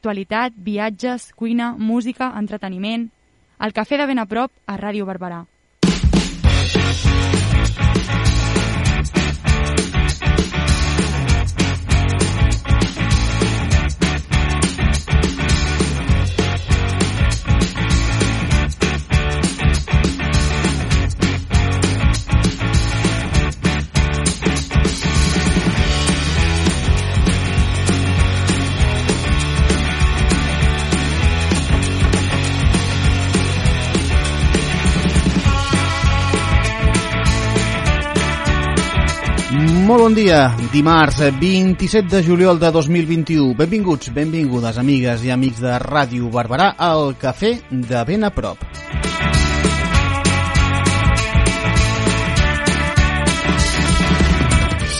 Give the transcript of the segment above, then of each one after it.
Actualitat, viatges, cuina, música, entreteniment... El cafè de ben a prop a Ràdio Barberà. Molt bon dia, dimarts eh, 27 de juliol de 2021. Benvinguts, benvingudes, amigues i amics de Ràdio Barberà al Cafè de ben a prop.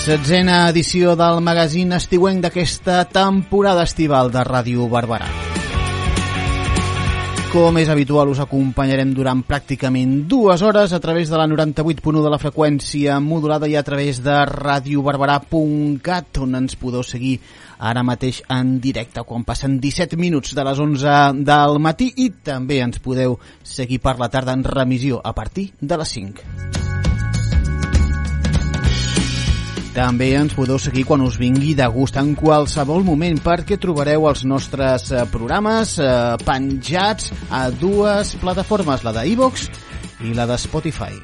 Setzena edició del magazín estiuenc d'aquesta temporada estival de Ràdio Barberà. Com és habitual, us acompanyarem durant pràcticament dues hores a través de la 98.1 de la freqüència modulada i a través de radiobarberà.cat, on ens podeu seguir ara mateix en directe quan passen 17 minuts de les 11 del matí i també ens podeu seguir per la tarda en remissió a partir de les 5. També ens podeu seguir quan us vingui de gust en qualsevol moment perquè trobareu els nostres eh, programes eh, penjats a dues plataformes, la de iVox i la de Spotify.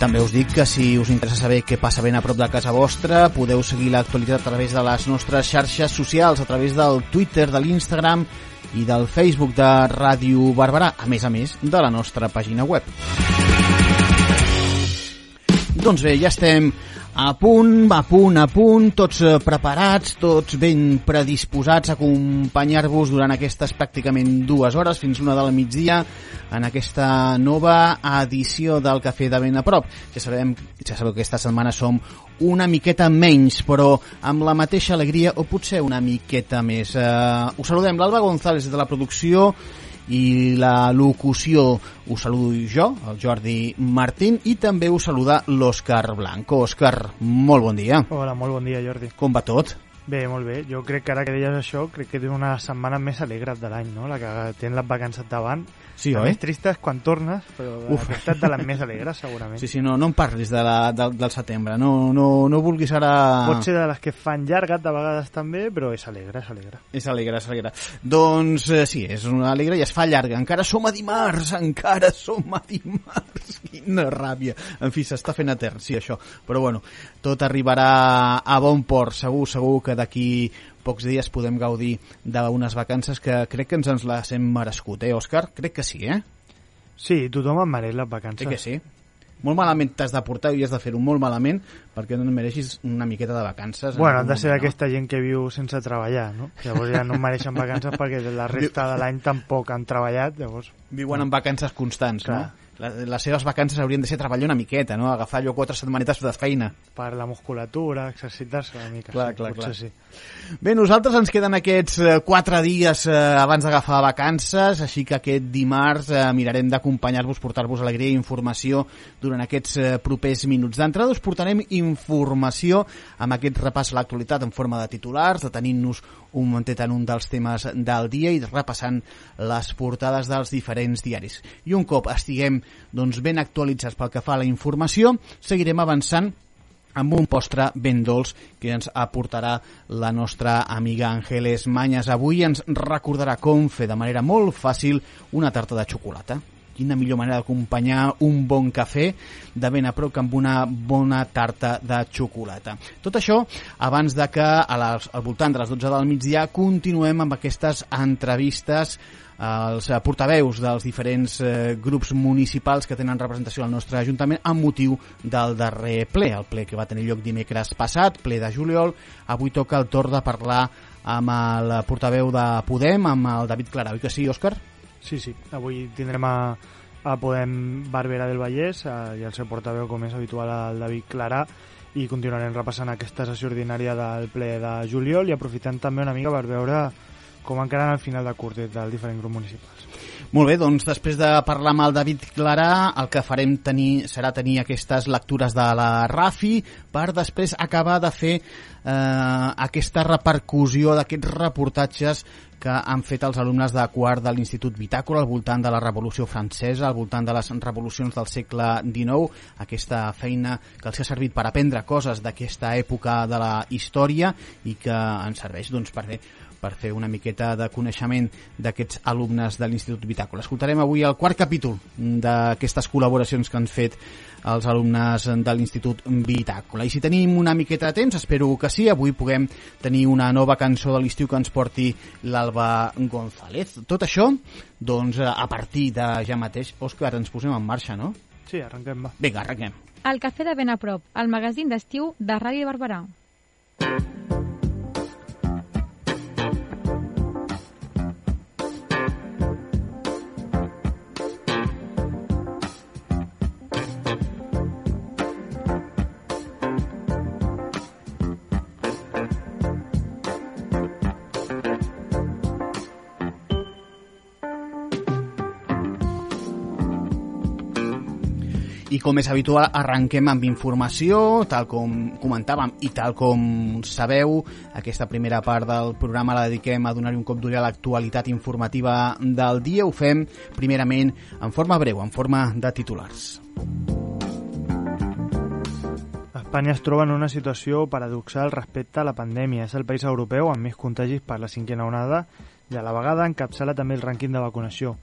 També us dic que si us interessa saber què passa ben a prop de casa vostra, podeu seguir l'actualitat a través de les nostres xarxes socials, a través del Twitter, de l'Instagram i del Facebook de Ràdio Barberà, a més a més de la nostra pàgina web. Doncs bé, ja estem a punt, a punt, a punt, tots eh, preparats, tots ben predisposats a acompanyar-vos durant aquestes pràcticament dues hores, fins una del migdia, en aquesta nova edició del Cafè de Ben a prop. Ja sabem, ja sabeu que aquesta setmana som una miqueta menys, però amb la mateixa alegria, o potser una miqueta més. Uh, us saludem l'Alba González de la producció i la locució us saludo jo, el Jordi Martín, i també us saluda l'Òscar Blanco. Òscar, molt bon dia. Hola, molt bon dia, Jordi. Com va tot? Bé, molt bé. Jo crec que ara que deies això, crec que és una setmana més alegre de l'any, no? La que tens les vacances davant. Sí, la oi? més trista és quan tornes, però Uf. és de les més alegres, segurament. Sí, sí, no, no em parlis de la, del, del setembre. No, no, no vulguis ara... Pot ser de les que fan llargues de vegades també, però és alegre, és alegre. És alegre, és alegre. Doncs eh, sí, és una alegre i es fa llarga. Encara som a dimarts, encara som a dimarts. Quina ràbia. En fi, s'està fent etern, sí, això. Però bueno, tot arribarà a bon port. Segur, segur que d'aquí pocs dies podem gaudir d'unes vacances que crec que ens ens les hem merescut, eh, Òscar? Crec que sí, eh? Sí, tothom en mereix les vacances. Crec que sí. Molt malament t'has de portar i has de fer-ho molt malament perquè no et mereixis una miqueta de vacances. en Bueno, han algun de ser moment, no? aquesta gent que viu sense treballar, no? Llavors ja no mereixen vacances perquè la resta de l'any tampoc han treballat, llavors... Viuen en vacances constants, Clar. no? Les seves vacances haurien de ser treballar una miqueta, no? Agafar allò quatre setmanetes de feina. Per la musculatura, exercitar-se una mica. Clar, sí, clar, clar. Sí. Bé, nosaltres ens queden aquests eh, quatre dies eh, abans d'agafar vacances, així que aquest dimarts eh, mirarem d'acompanyar-vos, portar-vos alegria i informació durant aquests eh, propers minuts. D'entrada us portarem informació amb aquest repàs a l'actualitat en forma de titulars, detenint-nos un momentet en un dels temes del dia i repassant les portades dels diferents diaris. I un cop estiguem doncs, ben actualitzats pel que fa a la informació, seguirem avançant amb un postre ben dolç que ens aportarà la nostra amiga Ángeles Mañas. Avui ens recordarà com fer de manera molt fàcil una tarta de xocolata. Quina millor manera d'acompanyar un bon cafè de ben a prop que amb una bona tarta de xocolata. Tot això abans de que a les, al voltant de les 12 del migdia continuem amb aquestes entrevistes eh, portaveus dels diferents eh, grups municipals que tenen representació al nostre Ajuntament amb motiu del darrer ple, el ple que va tenir lloc dimecres passat, ple de juliol. Avui toca el torn de parlar amb el portaveu de Podem, amb el David Clara. Oi que sí, Òscar? Sí, sí. Avui tindrem a, a Podem Barbera del Vallès eh, i el seu portaveu, com és habitual, el David Clarà. i continuarem repassant aquesta sessió ordinària del ple de juliol i aprofitant també una mica per veure com encara al final de des dels diferents grups municipals. Molt bé, doncs després de parlar amb el David Clarà, el que farem tenir, serà tenir aquestes lectures de la Rafi per després acabar de fer eh, aquesta repercussió d'aquests reportatges que han fet els alumnes de quart de l'Institut Bitàcola al voltant de la Revolució Francesa, al voltant de les revolucions del segle XIX, aquesta feina que els ha servit per aprendre coses d'aquesta època de la història i que ens serveix doncs, per fer per fer una miqueta de coneixement d'aquests alumnes de l'Institut Bitàcola. Escoltarem avui el quart capítol d'aquestes col·laboracions que han fet els alumnes de l'Institut Bitàcola. I si tenim una miqueta de temps, espero que sí, avui puguem tenir una nova cançó de l'estiu que ens porti l'Alba González. Tot això, doncs, a partir de ja mateix, Òscar, ens posem en marxa, no? Sí, arrenquem, va. Vinga, arrenquem. El Cafè de Ben a prop, el magazín d'estiu de Ràdio Barberà. I com és habitual, arrenquem amb informació, tal com comentàvem i tal com sabeu, aquesta primera part del programa la dediquem a donar-hi un cop d'ull a l'actualitat informativa del dia. Ho fem primerament en forma breu, en forma de titulars. Espanya es troba en una situació paradoxal respecte a la pandèmia. És el país europeu amb més contagis per la cinquena onada i a la vegada encapçala també el rànquing de vacunació.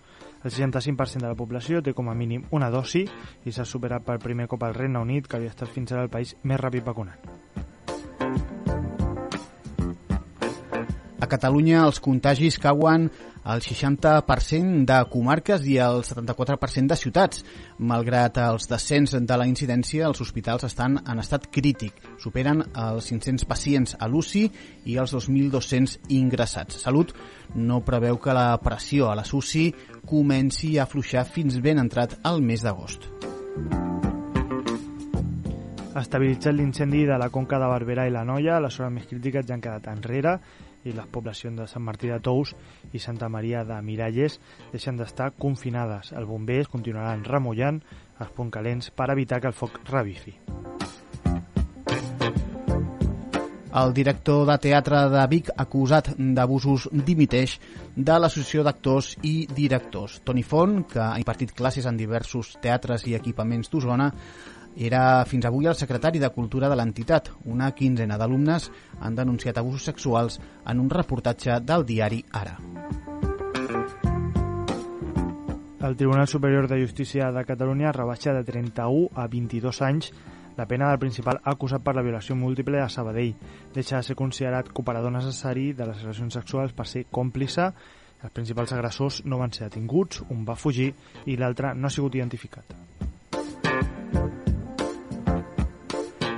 El 65% de la població té com a mínim una dosi i s'ha superat per primer cop al Regne Unit, que havia estat fins ara el país més ràpid vacunant. A Catalunya els contagis cauen al 60% de comarques i al 74% de ciutats. Malgrat els descens de la incidència, els hospitals estan en estat crític. Superen els 500 pacients a l'UCI i els 2.200 ingressats. Salut no preveu que la pressió a la UCI comenci a afluixar fins ben entrat al mes d'agost. Estabilitzat l'incendi de la Conca de Barberà i la Noia, les hores més crítiques ja han quedat enrere i les poblacions de Sant Martí de Tous i Santa Maria de Miralles deixen d'estar confinades. Els bombers continuaran remullant els punts calents per evitar que el foc revifi. El director de teatre de Vic, acusat d'abusos, dimiteix de l'Associació d'Actors i Directors. Toni Font, que ha impartit classes en diversos teatres i equipaments d'Osona, era fins avui el secretari de Cultura de l'entitat. Una quinzena d'alumnes han denunciat abusos sexuals en un reportatge del diari Ara. El Tribunal Superior de Justícia de Catalunya rebaixa de 31 a 22 anys la pena del principal acusat per la violació múltiple a Sabadell. Deixa de ser considerat cooperador necessari de les relacions sexuals per ser còmplice. Els principals agressors no van ser detinguts, un va fugir i l'altre no ha sigut identificat.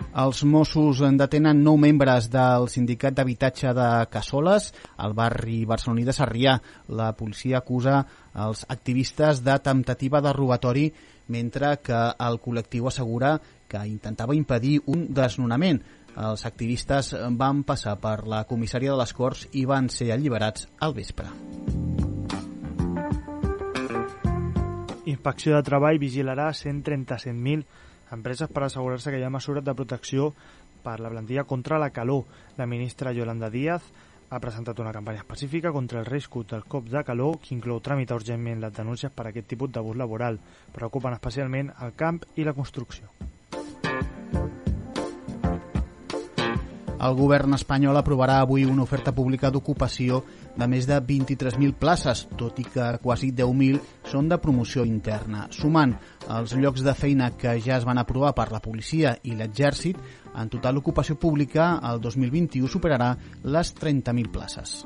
Els Mossos detenen nou membres del sindicat d'habitatge de Cassoles, al barri barceloní de Sarrià. La policia acusa els activistes de temptativa de robatori, mentre que el col·lectiu assegura que intentava impedir un desnonament. Els activistes van passar per la comissària de les Corts i van ser alliberats al vespre. Inspecció de Treball vigilarà 137.000 empreses per assegurar-se que hi ha mesures de protecció per la plantilla contra la calor. La ministra Yolanda Díaz ha presentat una campanya específica contra el risc del cop de calor que inclou tramitar urgentment les denúncies per a aquest tipus d'abús laboral. Preocupen especialment el camp i la construcció. El govern espanyol aprovarà avui una oferta pública d'ocupació de més de 23.000 places, tot i que quasi 10.000 són de promoció interna. Sumant els llocs de feina que ja es van aprovar per la policia i l'exèrcit, en total l'ocupació pública el 2021 superarà les 30.000 places.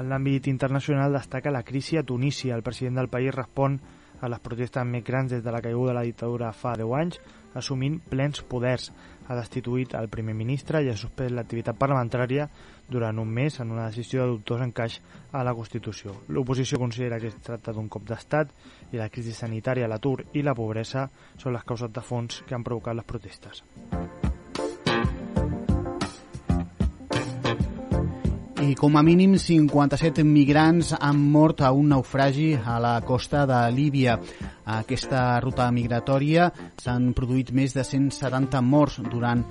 En l'àmbit internacional destaca la crisi a Tunísia. El president del país respon a les protestes més grans des de la caiguda de la dictadura fa 10 anys, assumint plens poders. Ha destituït el primer ministre i ha suspès l'activitat parlamentària durant un mes en una decisió de dubtós encaix a la Constitució. L'oposició considera que es tracta d'un cop d'estat i la crisi sanitària, l'atur i la pobresa són les causes de fons que han provocat les protestes. I com a mínim 57 migrants han mort a un naufragi a la costa de Líbia. A aquesta ruta migratòria s'han produït més de 170 morts durant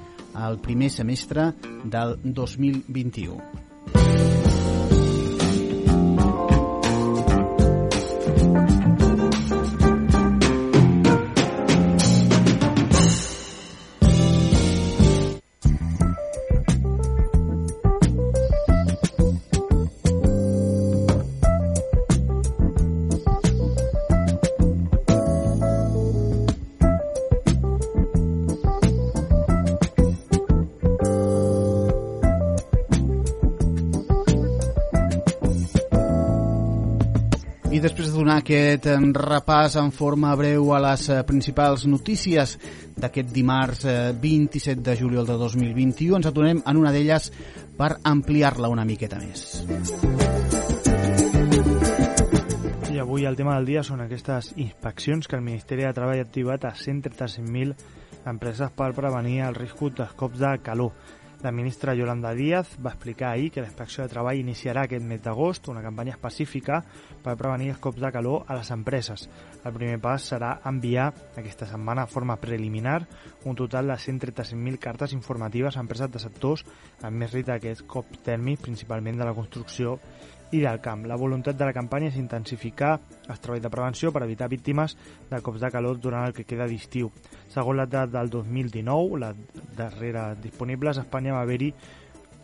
el primer semestre del 2021. Aquest eh, repàs en forma breu a les eh, principals notícies d'aquest dimarts eh, 27 de juliol de 2021, ens atunem en una d'elles per ampliar-la una miqueta més. I avui el tema del dia són aquestes inspeccions que el Ministeri de Treball ha activat a 135.000 empreses per prevenir el risc dels cops de calor. La ministra Yolanda Díaz va explicar ahir que la inspecció de treball iniciarà aquest mes d'agost una campanya específica per prevenir els cops de calor a les empreses. El primer pas serà enviar aquesta setmana de forma preliminar un total de 135.000 cartes informatives a empreses de sectors amb més risc d'aquests cops tèrmics, principalment de la construcció i del camp. La voluntat de la campanya és intensificar els treballs de prevenció per evitar víctimes de cops de calor durant el que queda d'estiu. Segons la data del 2019, la darrera disponibles, a Espanya va haver-hi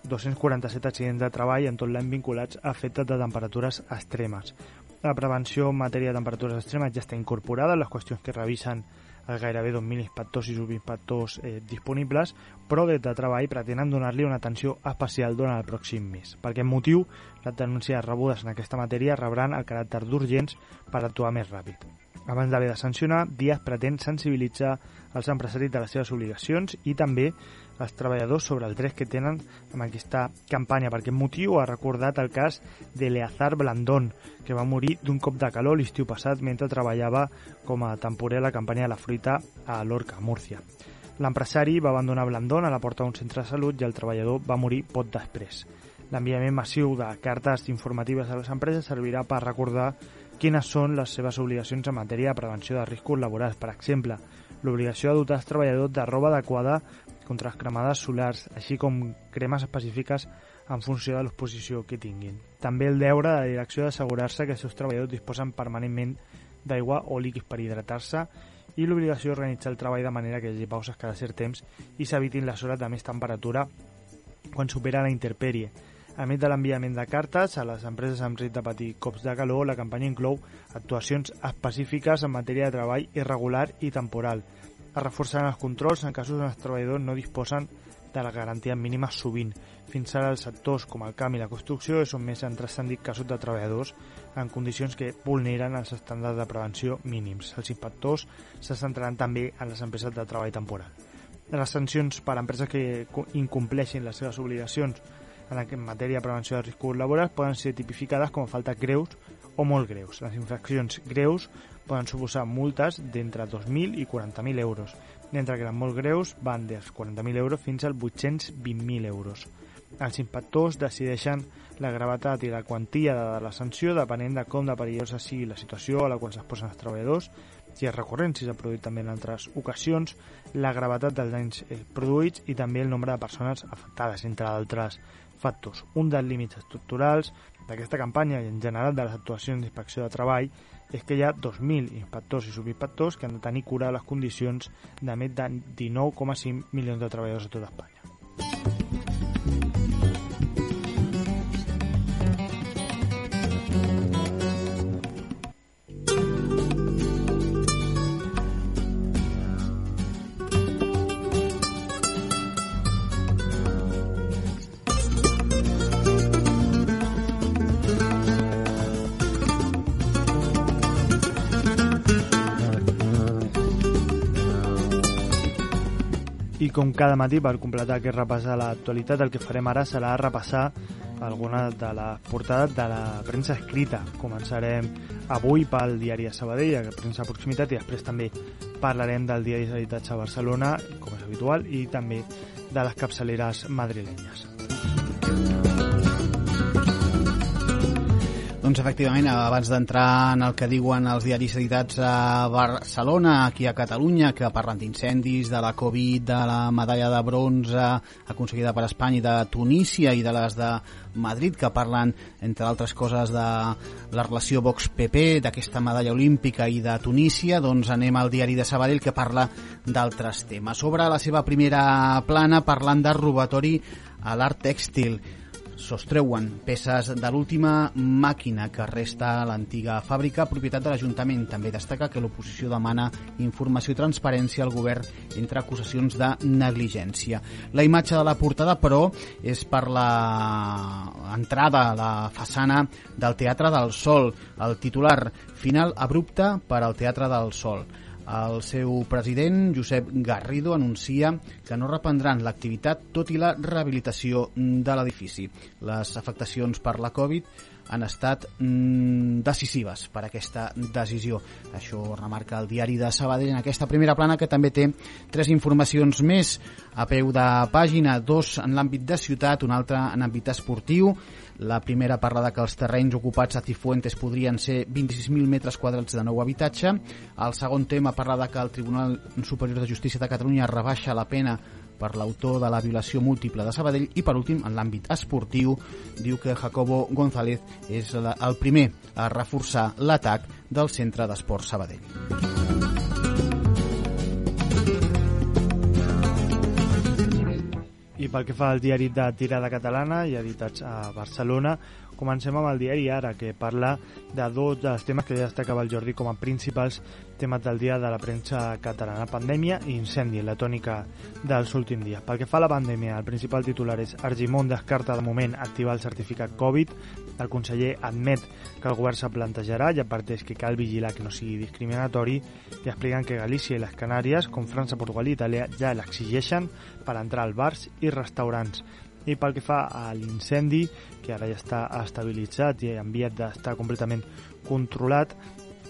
247 accidents de treball en tot l'any vinculats a efectes de temperatures extremes. La prevenció en matèria de temperatures extremes ja està incorporada en les qüestions que revisen gairebé 2.000 inspectors i subinspectors eh, disponibles, però des de treball pretenen donar-li una atenció especial durant el pròxim mes. Per aquest motiu, les denúncies rebudes en aquesta matèria rebran el caràcter d'urgents per actuar més ràpid. Abans d'haver de sancionar, Díaz pretén sensibilitzar els empresaris de les seves obligacions i també els treballadors sobre els drets que tenen amb aquesta campanya. Per aquest motiu ha recordat el cas de Leazar Blandón, que va morir d'un cop de calor l'estiu passat mentre treballava com a temporer a la campanya de la fruita a Lorca, Múrcia. L'empresari va abandonar Blandón a la porta d'un centre de salut i el treballador va morir pot després. L'enviament massiu de cartes informatives a les empreses servirà per recordar quines són les seves obligacions en matèria de prevenció de riscos laborals. Per exemple, l'obligació de dotar els treballadors de roba adequada contra les cremades solars, així com cremes específiques en funció de l'exposició que tinguin. També el deure de la direcció d'assegurar-se que els seus treballadors disposen permanentment d'aigua o líquids per hidratar-se i l'obligació d'organitzar el treball de manera que hi hagi pauses cada cert temps i s'evitin les hores de més temperatura quan supera la interpèrie. A més de l'enviament de cartes a les empreses amb risc de patir cops de calor, la campanya inclou actuacions específiques en matèria de treball irregular i temporal. Es reforçaran els controls en casos on els treballadors no disposen de la garantia mínima sovint. Fins ara els sectors com el camp i la construcció són més han transcendit casos de treballadors en condicions que vulneren els estàndards de prevenció mínims. Els inspectors se centraran també en les empreses de treball temporal. Les sancions per a empreses que incompleixin les seves obligacions en matèria de prevenció de riscos laborals poden ser tipificades com a faltes greus o molt greus. Les infraccions greus poden suposar multes d'entre 2.000 i 40.000 euros, mentre que les molt greus van dels 40.000 euros fins als 820.000 euros. Els inspectors decideixen la gravetat i la quantia de la sanció depenent de com de perillosa sigui la situació a la qual s'exposen els treballadors, si és recurrent, si s'ha produït també en altres ocasions, la gravetat dels danys eh, produïts i també el nombre de persones afectades, entre altres factors. Un dels límits estructurals d'aquesta campanya i en general de les actuacions d'inspecció de treball és que hi ha 2.000 inspectors i subinspectors que han de tenir cura de les condicions de més de 19,5 milions de treballadors a tot Espanya. Com cada matí, per completar aquest repàs a l'actualitat, el que farem ara serà repassar alguna de les portades de la premsa escrita. Començarem avui pel diari de Sabadell, la premsa proximitat, i després també parlarem del diari d'editats a Barcelona, com és habitual, i també de les capçaleres madrilenyes. Doncs efectivament, abans d'entrar en el que diuen els diaris editats a Barcelona, aquí a Catalunya, que parlen d'incendis, de la Covid, de la medalla de bronze aconseguida per Espanya i de Tunísia i de les de Madrid, que parlen, entre altres coses, de la relació Vox-PP, d'aquesta medalla olímpica i de Tunísia, doncs anem al diari de Sabadell que parla d'altres temes. Sobre la seva primera plana, parlant de robatori a l'art tèxtil sostreuen peces de l'última màquina que resta a l'antiga fàbrica, propietat de l'Ajuntament. També destaca que l'oposició demana informació i transparència al govern entre acusacions de negligència. La imatge de la portada, però, és per la entrada a la façana del Teatre del Sol. El titular final abrupte per al Teatre del Sol. El seu president, Josep Garrido, anuncia que no reprendran l'activitat tot i la rehabilitació de l'edifici. Les afectacions per la Covid han estat mm, decisives per aquesta decisió. Això remarca el diari de Sabadell en aquesta primera plana que també té tres informacions més a peu de pàgina, dos en l'àmbit de ciutat, una altra en àmbit esportiu. La primera parla de que els terrenys ocupats a Cifuentes podrien ser 26.000 metres quadrats de nou habitatge. El segon tema parla de que el Tribunal Superior de Justícia de Catalunya rebaixa la pena per l'autor de la violació múltiple de Sabadell i per últim en l'àmbit esportiu diu que Jacobo González és el primer a reforçar l'atac del centre d'esport Sabadell. I pel que fa al diari de tirada catalana i editats a Barcelona, comencem amb el diari Ara, que parla de dos dels temes que ja destacava el Jordi com a principals temes del dia de la premsa catalana, pandèmia i incendi, la tònica dels últims dies. Pel que fa a la pandèmia, el principal titular és Argimon descarta de moment activar el certificat Covid. El conseller admet que el govern se plantejarà i adverteix que cal vigilar que no sigui discriminatori i expliquen que Galícia i les Canàries, com França, Portugal i Itàlia, ja l'exigeixen per entrar als bars i restaurants. I pel que fa a l'incendi, que ara ja està estabilitzat i enviat d'estar completament controlat,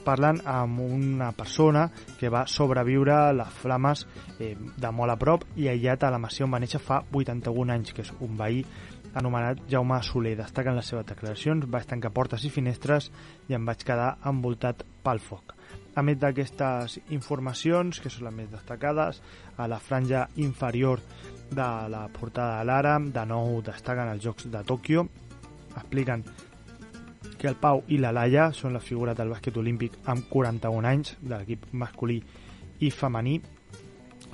parlant amb una persona que va sobreviure a les flames eh, de molt a prop i aïllat a la masia on va néixer fa 81 anys, que és un veí anomenat Jaume Soler. Destaquen les seves declaracions, vaig tancar portes i finestres i em vaig quedar envoltat pel foc. A més d'aquestes informacions, que són les més destacades, a la franja inferior de la portada de l'Ara, de nou destaquen els Jocs de Tòquio, expliquen que el Pau i la Laia són la figura del bàsquet olímpic amb 41 anys de l'equip masculí i femení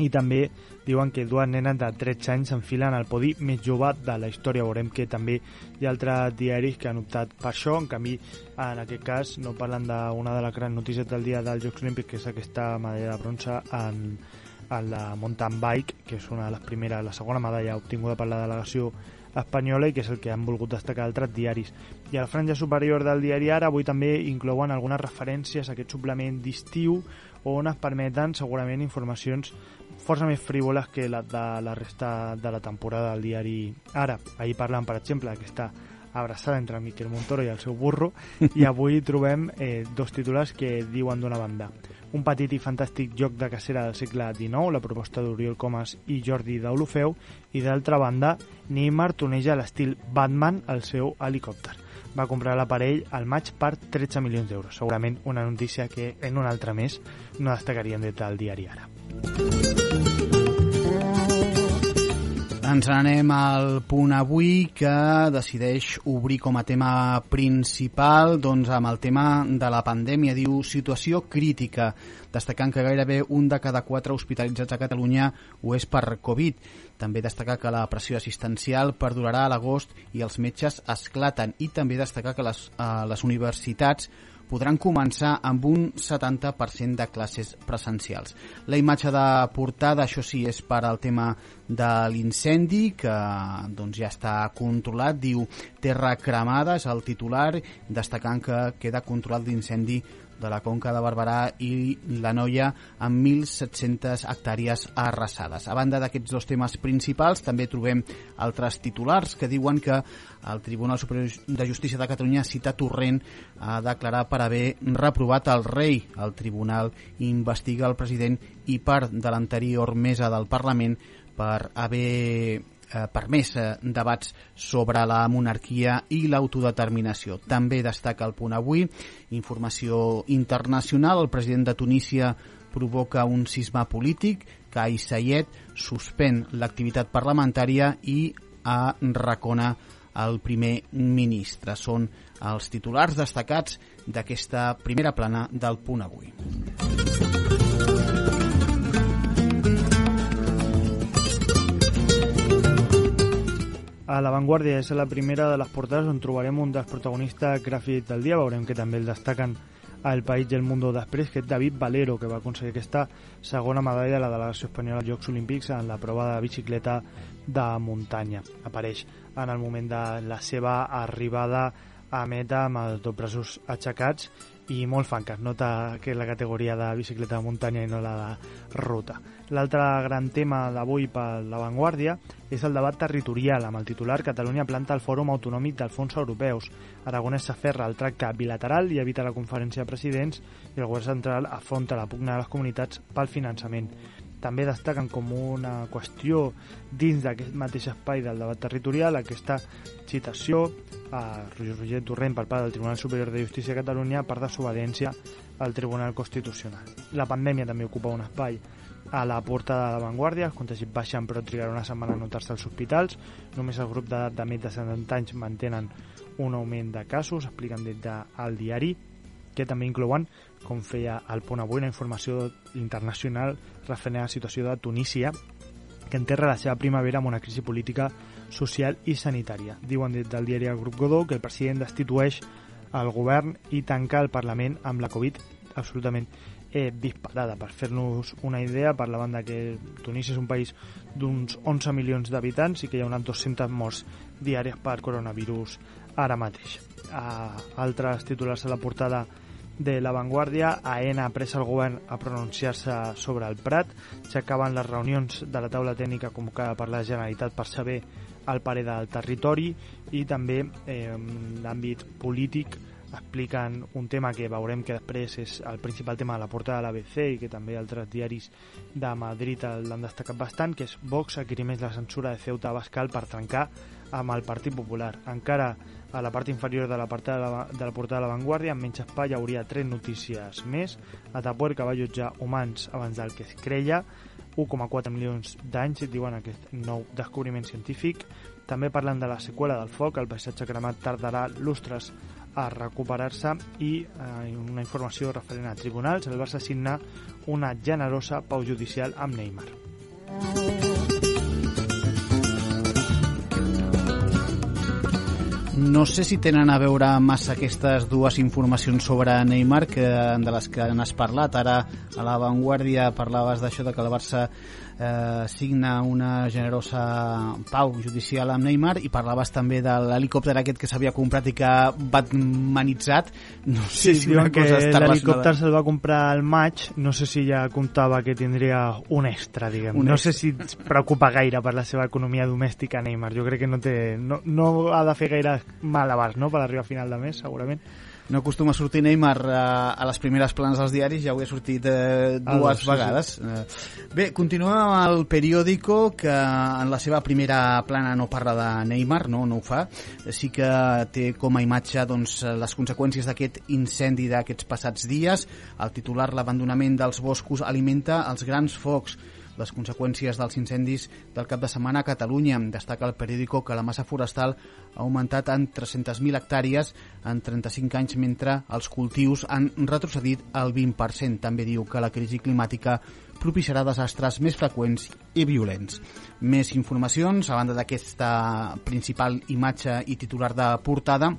i també diuen que dues nenes de 13 anys s'enfilen al podi més jove de la història. Veurem que també hi ha altres diaris que han optat per això, en canvi en aquest cas no parlen d'una de les grans notícies del dia dels Jocs Olímpics que és aquesta medalla de bronze en, en la mountain bike, que és una de les primeres, la segona medalla obtinguda per la delegació espanyola i que és el que han volgut destacar altres diaris. I a la franja superior del diari Ara avui també inclouen algunes referències a aquest suplement d'estiu on es permeten segurament informacions força més frívoles que la de la resta de la temporada del diari Ara. Ahir parlant, per exemple, d'aquesta abraçada entre Miquel Montoro i el seu burro i avui trobem eh, dos titulars que diuen d'una banda un petit i fantàstic joc de cacera del segle XIX, la proposta d'Oriol Comas i Jordi Daulofeu, i d'altra banda, Neymar toneja l'estil Batman al seu helicòpter. Va comprar l'aparell al maig per 13 milions d'euros. Segurament una notícia que en un altre mes no destacaríem des del diari Ara. Ens n'anem al punt avui que decideix obrir com a tema principal doncs, amb el tema de la pandèmia. Diu situació crítica, destacant que gairebé un de cada quatre hospitalitzats a Catalunya ho és per Covid. També destacar que la pressió assistencial perdurarà a l'agost i els metges esclaten. I també destacar que les, eh, les universitats podran començar amb un 70% de classes presencials. La imatge de portada, això sí, és per al tema de l'incendi, que doncs, ja està controlat, diu Terra cremada, és el titular, destacant que queda controlat l'incendi de la Conca de Barberà i la Noia amb 1.700 hectàrees arrasades. A banda d'aquests dos temes principals, també trobem altres titulars que diuen que el Tribunal Superior de Justícia de Catalunya cita Torrent a declarar per haver reprovat el rei. El tribunal investiga el president i part de l'anterior mesa del Parlament per haver eh, permès eh, debats sobre la monarquia i l'autodeterminació. També destaca el punt avui, informació internacional, el president de Tunísia provoca un sisme polític, Kais Sayed suspèn l'activitat parlamentària i a Racona el primer ministre. Són els titulars destacats d'aquesta primera plana del punt avui. A l'avantguàrdia és la primera de les portades on trobarem un dels protagonistes gràfics del dia. Veurem que també el destaquen al País del Mundo després, que és David Valero, que va aconseguir aquesta segona medalla de la delegació espanyola als Jocs Olímpics en la prova de bicicleta de muntanya. Apareix en el moment de la seva arribada a meta amb els dos braços aixecats i molt fan que es nota que és la categoria de bicicleta de muntanya i no la de ruta. L'altre gran tema d'avui per l'avantguàrdia és el debat territorial amb el titular Catalunya planta el Fòrum Autonòmic dels Fons Europeus. Aragonès s'aferra al tracte bilateral i evita la conferència de presidents i el govern central afronta la pugna de les comunitats pel finançament també destaquen com una qüestió dins d'aquest mateix espai del debat territorial aquesta citació a Roger Roger Torrent per part del Tribunal Superior de Justícia de Catalunya per desobediència al Tribunal Constitucional. La pandèmia també ocupa un espai a la portada de l'avantguàrdia, els contagis baixen però trigarà una setmana a notar-se als hospitals, només el grup d'edat de més de 70 anys mantenen un augment de casos, expliquen des del diari, que també inclouen, com feia el punt avui, la informació internacional referent a la situació de Tunísia, que enterra la seva primavera amb una crisi política, social i sanitària. Diuen des del diari El Grup Godó que el president destitueix el govern i tanca el Parlament amb la Covid absolutament eh, disparada. Per fer-nos una idea, parlaven de que Tunísia és un país d'uns 11 milions d'habitants i que hi ha unes 200 morts diàries per coronavirus ara mateix. Uh, altres titulars a la portada de La Vanguardia, AENA ha pres el govern a pronunciar-se sobre el Prat, s'acaben les reunions de la taula tècnica convocada per la Generalitat per saber el parer del territori i també eh, l'àmbit polític expliquen un tema que veurem que després és el principal tema de la portada de l'ABC i que també altres diaris de Madrid l'han destacat bastant, que és Vox adquirimeix la censura de Ceuta Bascal per trencar amb el Partit Popular. Encara a la part inferior de la, portada de la portada de la Vanguardia, amb menys espai, hi hauria tres notícies més. Atapuer, que va jutjar humans abans del que es creia, 1,4 milions d'anys, diuen aquest nou descobriment científic. També parlen de la seqüela del foc, el paisatge cremat tardarà lustres a recuperar-se i eh, una informació referent a tribunals, el Barça signa una generosa pau judicial amb Neymar. No sé si tenen a veure massa aquestes dues informacions sobre Neymar que, de les que n'has parlat. Ara a la Vanguardia parlaves d'això de que el Barça eh, signa una generosa pau judicial amb Neymar i parlaves també de l'helicòpter aquest que s'havia comprat i que batmanitzat no sé Sí, si una que cosa està l'helicòpter se'l va comprar al maig, no sé si ja comptava que tindria un extra, diguem. Un no extra. sé si es preocupa gaire per la seva economia domèstica Neymar. Jo crec que no té no, no ha de fer gaire mal no?, per arribar a final de mes, segurament. No acostuma a sortir Neymar eh, a les primeres planes dels diaris ja avui ha sortit eh, Ah, dues sí, sí. vegades. Eh, bé, continuem amb el periòdico que en la seva primera plana no parla de Neymar, no, no ho fa. Sí que té com a imatge doncs, les conseqüències d'aquest incendi d'aquests passats dies. El titular l'abandonament dels boscos alimenta els grans focs les conseqüències dels incendis del cap de setmana a Catalunya. Destaca el periòdico que la massa forestal ha augmentat en 300.000 hectàrees en 35 anys, mentre els cultius han retrocedit el 20%. També diu que la crisi climàtica propiciarà desastres més freqüents i violents. Més informacions, a banda d'aquesta principal imatge i titular de portada,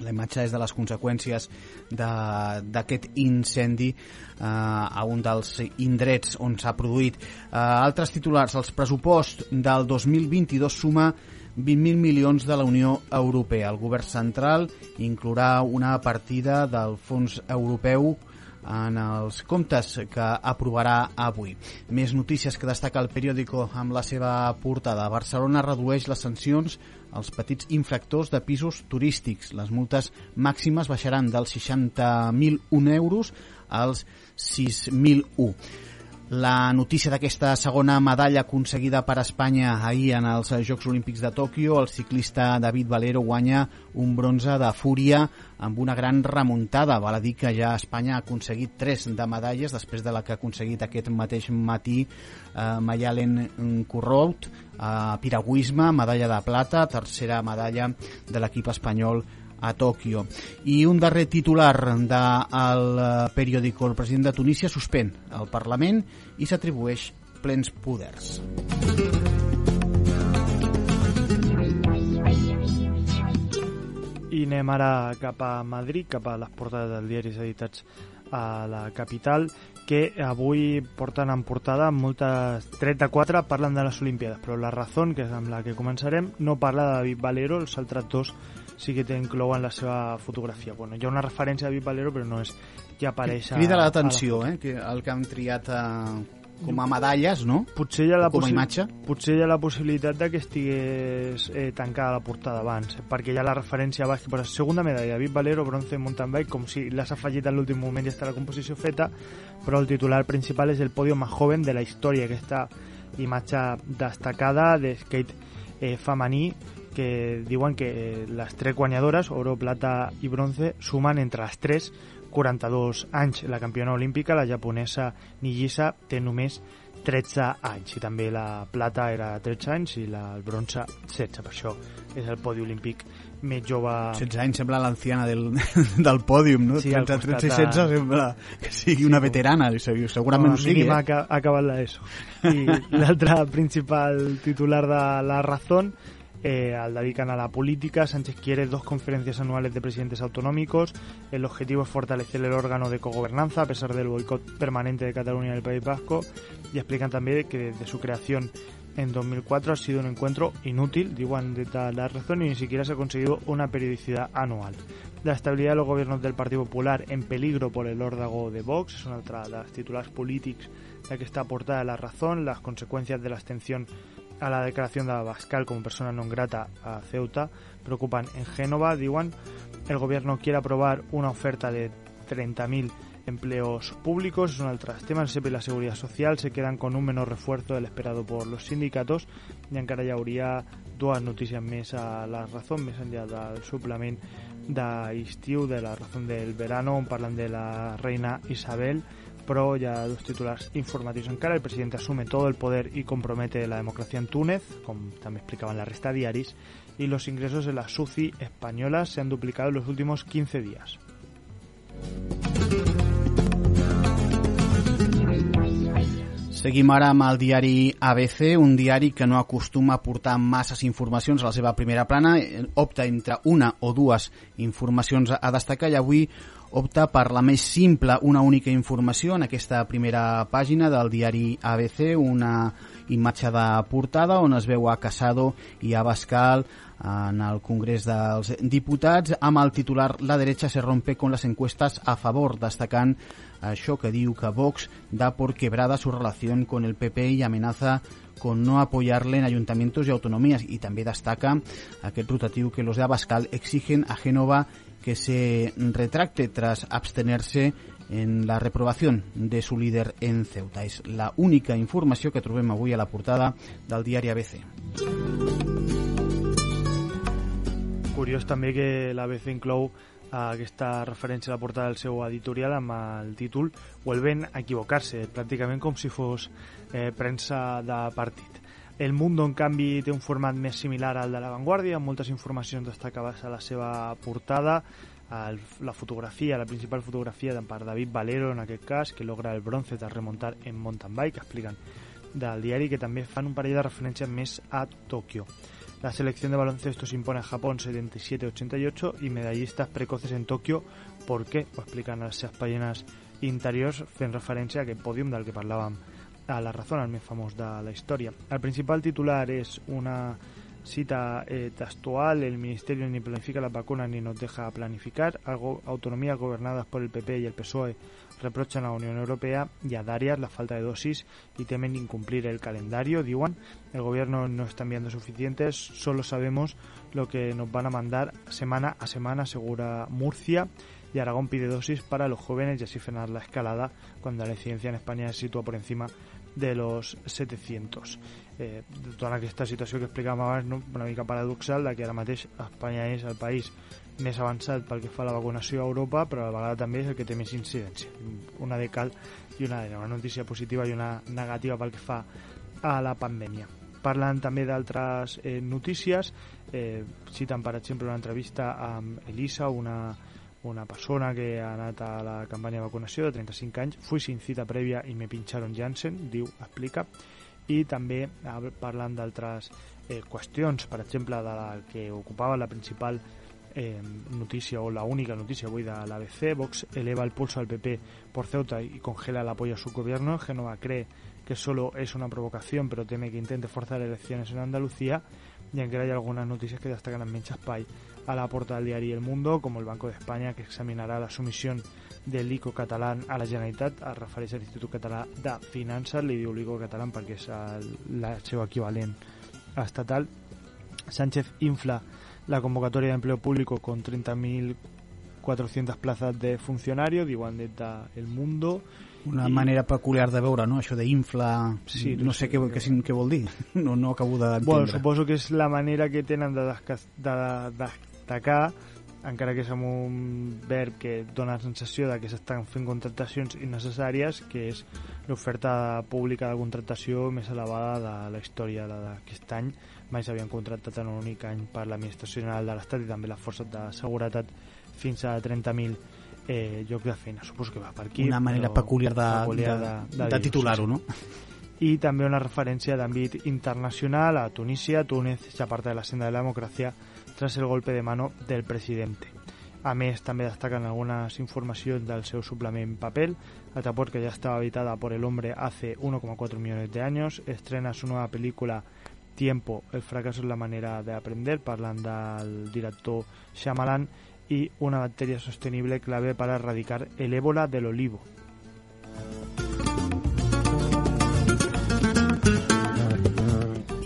la imatge és de les conseqüències d'aquest incendi eh, a un dels indrets on s'ha produït. Eh, altres titulars, els pressupost del 2022 suma 20.000 milions de la Unió Europea. El govern central inclourà una partida del Fons Europeu en els comptes que aprovarà avui. Més notícies que destaca el periòdico amb la seva portada. Barcelona redueix les sancions als petits infractors de pisos turístics. Les multes màximes baixaran dels 60.001 euros als 6.001. La notícia d'aquesta segona medalla aconseguida per Espanya ahir en els Jocs Olímpics de Tòquio, el ciclista David Valero guanya un bronze de fúria amb una gran remuntada. Val a dir que ja Espanya ha aconseguit tres de medalles després de la que ha aconseguit aquest mateix matí eh, Mayalen Corrout, eh, piragüisme, medalla de plata, tercera medalla de l'equip espanyol a Tòquio. I un darrer titular del eh, periòdico, el president de Tunísia suspèn el Parlament i s'atribueix plens poders. I anem ara cap a Madrid, cap a les portades dels diaris editats a la capital, que avui porten en portada moltes 34 parlen de les Olimpiades, però la raó, que és amb la que començarem, no parla de David Valero, els altres dos sí que t'inclouen la seva fotografia. Bueno, hi ha una referència a David Valero, però no és que apareix a... Crida l'atenció, eh, que el que han triat eh, com a medalles, no? Potser hi ha la, Com a imatge. potser hi ha la possibilitat de que estigués eh, tancada la portada abans, eh, perquè hi ha la referència a baix que posa segunda medalla, David Valero, bronce en mountain bike, com si l'has afegit en l'últim moment i ja està la composició feta, però el titular principal és el podio més joven de la història, aquesta imatge destacada de skate eh, femení que diuen que les tres guanyadores, oro, plata i bronze, sumen entre les tres 42 anys. La campiona olímpica, la japonesa Nijisa, té només 13 anys i també la plata era 13 anys i la, el bronze 16, per això és el podi olímpic més jove 16 anys sembla l'anciana del, del pòdium, no? Sí, al 13, 13 i costat 16 de- sembla que sigui una veterana, segurament a ho sigui. ha Eh? ha acabat l'ESO. I l'altre principal titular de La Razón eh, al dedican a la política. Sánchez quiere dos conferencias anuales de presidentes autonómicos. El objetivo es fortalecer el órgano de cogobernanza a pesar del boicot permanente de Cataluña y el País Vasco. Y explican también que desde su creación en 2004 ha sido un encuentro inútil, digo de tal la razón, y ni siquiera se ha conseguido una periodicidad anual. La estabilidad de los gobiernos del Partido Popular en peligro por el órdago de Vox una otra de las titulares polítics de que está aportada la razón, las consecuencias de la abstención a la declaración de Abascal como persona non grata a Ceuta preocupan en Génova, diuen el gobierno quiere aprobar una oferta de 30.000 empleos públicos, es un altre tema, el SEP y la Seguridad Social se quedan con un menor refuerzo del esperado por los sindicatos i encara hi hauria dues notícies més a la raó, més enllà del suplement de la raó del verano, on de la reina Isabel, hi ha dos titulars informatius encara. El president asume todo el poder y compromete la democracia en Túnez, com també explicaban la resta diaris, y los ingresos de la SUCI española se han duplicado en los últimos 15 días. Seguim ara amb el diari ABC, un diari que no acostuma a portar masses informacions a la seva primera plana, eh, opta entre una o dues informacions a destacar i avui opta per la més simple, una única informació en aquesta primera pàgina del diari ABC, una imatge de portada on es veu a Casado i a Bascal en el Congrés dels Diputats. Amb el titular La derecha se rompe con las encuestas a favor, destacant això que diu que Vox da por quebrada su relación con el PP y amenaza con no apoyarle en ayuntamientos y autonomías. Y també destaca aquest rotatiu que los de Abascal exigen a Génova que se retracte tras abstenerse en la reprobación de su líder en Ceuta. És la única informació que trobem avui a la portada del diari ABC. Curiós també que l'ABC inclou eh, aquesta referència a la portada del seu editorial amb el títol Vuelven a equivocarse, pràcticament com si fos eh, premsa de partit. El Mundo, en canvi, té un format més similar al de La Vanguardia, amb moltes informacions destacades a la seva portada, el, la fotografia, la principal fotografia de per David Valero, en aquest cas, que logra el bronce tras remontar en mountain bike, expliquen del diari, que també fan un parell de referències més a Tòquio. La selección de baloncesto se impone a Japón 77-88 y medallistas precoces en Tokio. ¿Por qué? Ho expliquen les seves interiors fent referència a aquest pòdium del que parlàvem a la raó, el més famós de la història. El principal titular és una cita eh, textual, el Ministerio ni planifica las vacunas ni nos deja planificar, algo, autonomías gobernadas por el PP y el PSOE reprochan a la Unión Europea y a Darias la falta de dosis y temen incumplir el calendario. Diwan, el gobierno no está enviando suficientes, solo sabemos lo que nos van a mandar semana a semana, asegura Murcia. Y Aragón pide dosis para los jóvenes y así frenar la escalada cuando la incidencia en España se sitúa por encima de los 700. Eh, de tota aquesta situació que explicàvem abans, no? una mica paradoxal, de que ara mateix Espanya és el país més avançat pel que fa a la vacunació a Europa, però a la vegada també és el que té més incidència. Una de cal i una de una notícia positiva i una negativa pel que fa a la pandèmia. Parlen també d'altres eh, notícies, eh, citen per exemple una entrevista amb Elisa, una, una persona que ha anat a la campanya de vacunació de 35 anys, fui sin cita prèvia i me pincharon Janssen, diu, explica, i també parlant d'altres eh, qüestions, per exemple, de la que ocupava la principal eh, noticia o la única noticia avui de l'ABC, Vox eleva el pulso al PP por Ceuta y congela el apoyo a su gobierno, Génova cree que solo es una provocación pero teme que intente forzar elecciones en Andalucía y encara hi ha algunes notícies que destaquen amb menys espai a la porta del diari El Mundo, com el Banco d'Espanya, que examinarà la submissió de l'ICO català a la Generalitat, es refereix a l'Institut Català de Finances, li diu l'ICO català perquè és el, seu equivalent estatal. Sánchez infla la convocatoria de empleo público con 30.400 plazas de funcionario, diuen des de El Mundo. Una I- manera peculiar de veure, no? Això d'infla... Sí, no sé què, que- què, què vol dir. No, no acabo d'entendre. Bueno, suposo que és la manera que tenen de, desca- de, de destacar encara que és amb un verb que dona la sensació de que s'estan fent contractacions innecessàries, que és l'oferta pública de contractació més elevada de la història de- d'aquest any. Mai s'havien contractat en un únic any per l'Administració General de l'Estat i també les forces de seguretat fins a 30.000 eh, llocs de feina. Suposo que va per aquí. Una manera peculiar de, peculiar de, de, de, dir-ho, titular-ho, no? y también una referencia de ámbito internacional a Tunisia. Túnez se aparta de la senda de la democracia tras el golpe de mano del presidente. A més, també destaquen algunes informacions del seu suplement papel. Ataport, que ya estaba habitada por el hombre hace 1,4 millones de años, estrena su nueva película Tiempo, el fracaso es la manera de aprender, parlant del director Shyamalan, y una bacteria sostenible clave para erradicar el ébola del olivo.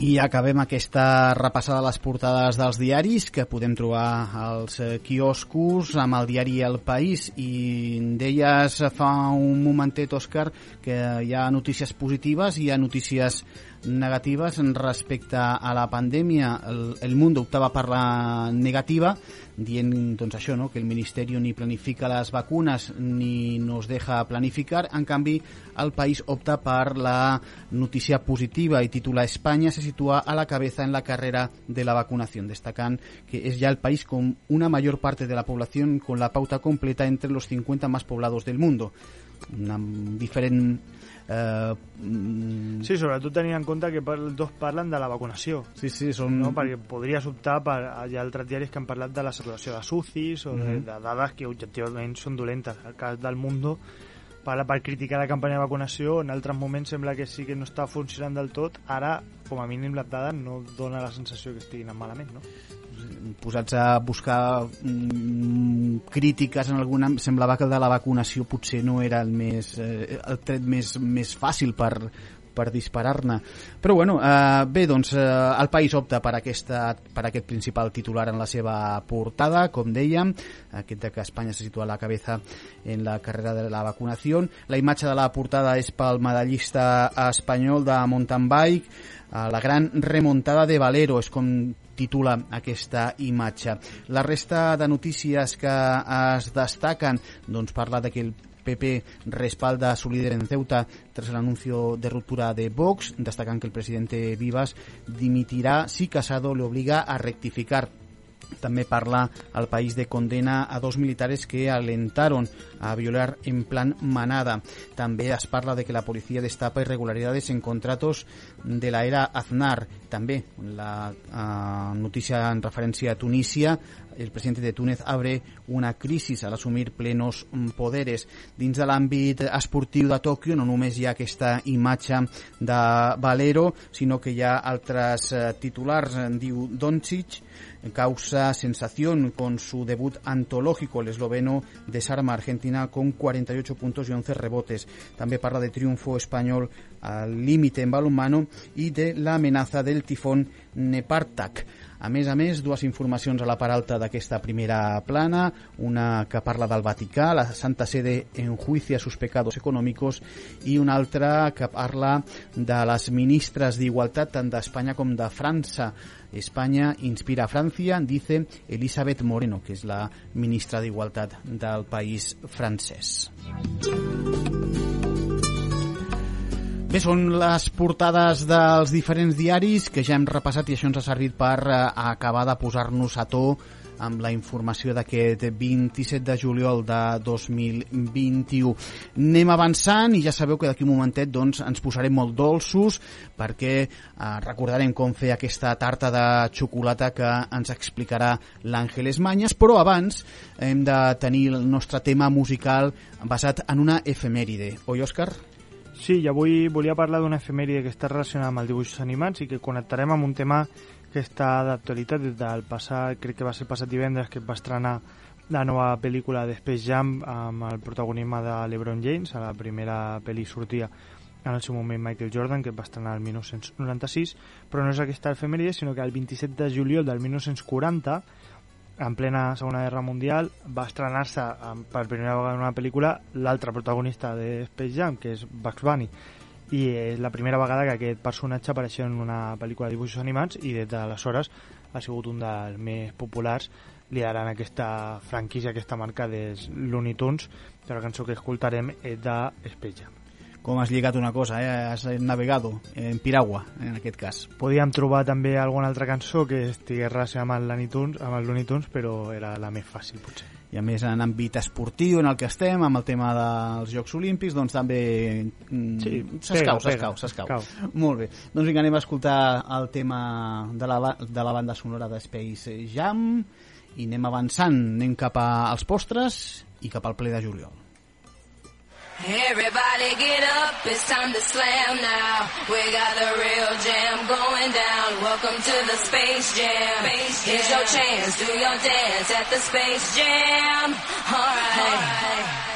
I acabem aquesta repassada a les portades dels diaris que podem trobar als eh, quioscos amb el diari El País. I deies fa un momentet, Òscar, que hi ha notícies positives i hi ha notícies negatives respecte a la pandèmia. El, Mundo optava per la negativa, dient doncs això, no? que el Ministerio ni planifica les vacunes ni nos deja planificar. En canvi, el país opta per la notícia positiva i titula Espanya se sitúa a la cabeza en la carrera de la vacunación, destacant que es ya el país con una mayor parte de la población con la pauta completa entre los 50 más poblados del mundo. Una diferent... Eh, mm, Sí, sobretot tenint en compte que els dos parlen de la vacunació, sí, sí, són... no? perquè podries optar per... Hi ha altres diaris que han parlat de la saturació de SUCIs o de, Mhm. de dades que objectivament són dolentes. El cas del Mundo parla per criticar la campanya de vacunació, en altres moments sembla que sí que no està funcionant del tot, ara, com a mínim, les dades no dona la sensació que estiguin malament, no? posats a buscar mm, crítiques en alguna semblava que el de la vacunació potser no era el més eh, el tret més, més fàcil per, per disparar-ne. Però bueno, eh, bé, doncs eh, el país opta per, aquesta, per aquest principal titular en la seva portada, com dèiem, aquest de que Espanya se situa a la cabeza en la carrera de la vacunació. La imatge de la portada és pel medallista espanyol de mountain bike, eh, la gran remontada de Valero, és com titula aquesta imatge. La resta de notícies que es destaquen doncs parla de que el PP respalda a su líder en Ceuta tras el anuncio de ruptura de Vox, destacan que el presidente Vivas dimitirá si Casado le obliga a rectificar. També parla al país de condena a dos militares que alentaron a violar en plan manada. També es parla de que la policía destapa irregularidades en contratos de la era Aznar. També la eh, notícia en referència a Tunísia, el presidente de Túnez abre una crisis al assumir plenos poderes. Dins de l'àmbit esportiu de Tòquio no només hi ha aquesta imatge de Valero, sinó que hi ha altres eh, titulars. En diu Doncic, causa Sensación con su debut antológico, el esloveno desarma Argentina con 48 puntos y 11 rebotes. També parla de triunfo español al límite en balonmano y de la amenaza del tifón Nepartak. A més a més, dues informacions a la part alta d'aquesta primera plana, una que parla del Vaticà, la Santa Sede enjuicia sus pecados econòmicos, i una altra que parla de les ministres d'Igualtat tant d'Espanya com de França. Espanya inspira a Francia, dice Elisabeth Moreno, que és la ministra d'Igualtat del país francès. Bé, són les portades dels diferents diaris que ja hem repassat i això ens ha servit per eh, acabar de posar-nos a to amb la informació d'aquest 27 de juliol de 2021. Anem avançant i ja sabeu que d'aquí un momentet doncs, ens posarem molt dolços perquè eh, recordarem com fer aquesta tarta de xocolata que ens explicarà l'Àngeles Manyes, però abans hem de tenir el nostre tema musical basat en una efemèride. Oi, Òscar? Sí, i avui volia parlar d'una efemèride que està relacionada amb els dibuixos animats i que connectarem amb un tema que està d'actualitat des del passat, crec que va ser passat divendres que va estrenar la nova pel·lícula de Space Jam amb el protagonisme de LeBron James, a la primera pel·li sortia en el seu moment Michael Jordan, que va estrenar el 1996, però no és aquesta efemèride, sinó que el 27 de juliol del 1940 en plena Segona Guerra Mundial va estrenar-se per primera vegada en una pel·lícula l'altre protagonista de Space Jam, que és Bugs Bunny. I és la primera vegada que aquest personatge apareixia en una pel·lícula de dibuixos animats i des d'aleshores ha sigut un dels més populars liderant aquesta franquícia, aquesta marca dels Looney Tunes. Que la cançó que escoltarem és de Space Jam com has lligat una cosa, eh? has navegado en piragua, en aquest cas. Podíem trobar també alguna altra cançó que estigués relacionada amb el, Tunes, amb el Looney Tunes, però era la més fàcil, potser. I a més en àmbit esportiu en el que estem, amb el tema dels Jocs Olímpics, doncs també mm, sí, s'escau, s'escau, s'escau. Molt bé. Doncs vinga, anem a escoltar el tema de la, de la banda sonora de Space Jam i anem avançant, anem cap als postres i cap al ple de juliol. Everybody get up, it's time to slam now. We got the real jam going down. Welcome to the Space Jam. Space jam. Here's your chance, do your dance at the Space Jam. Alright. All right.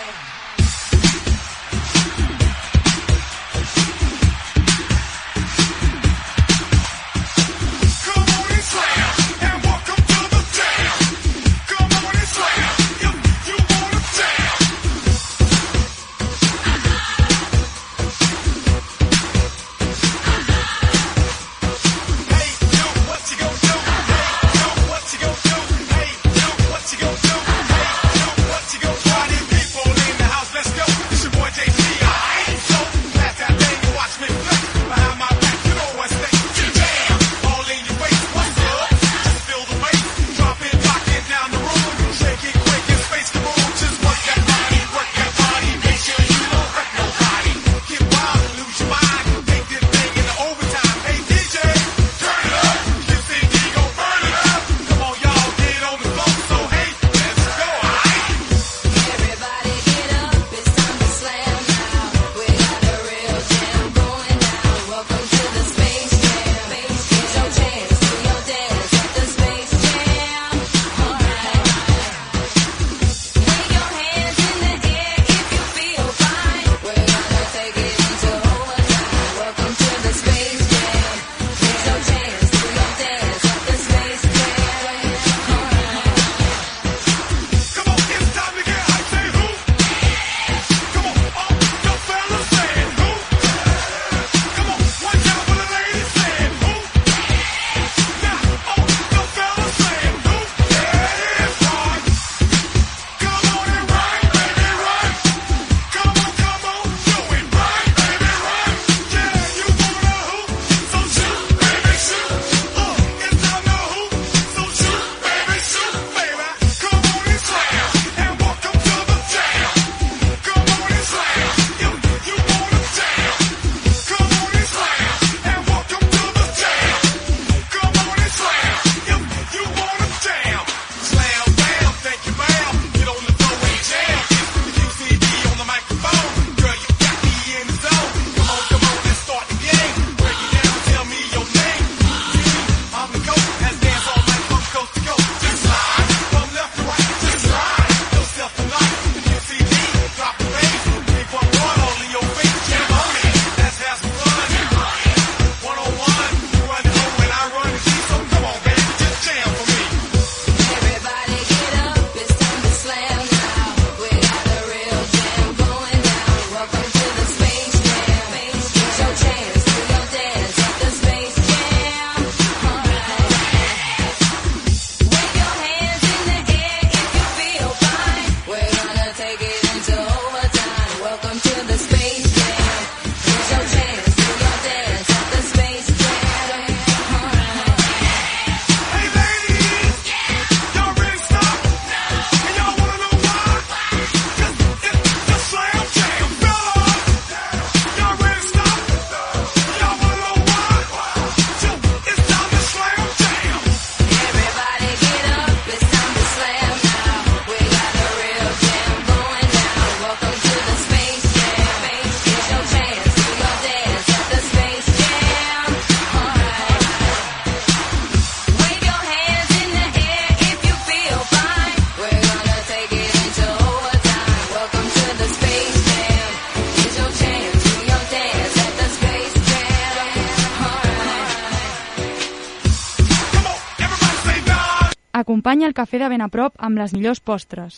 El cafè de ben a prop amb les millors postres.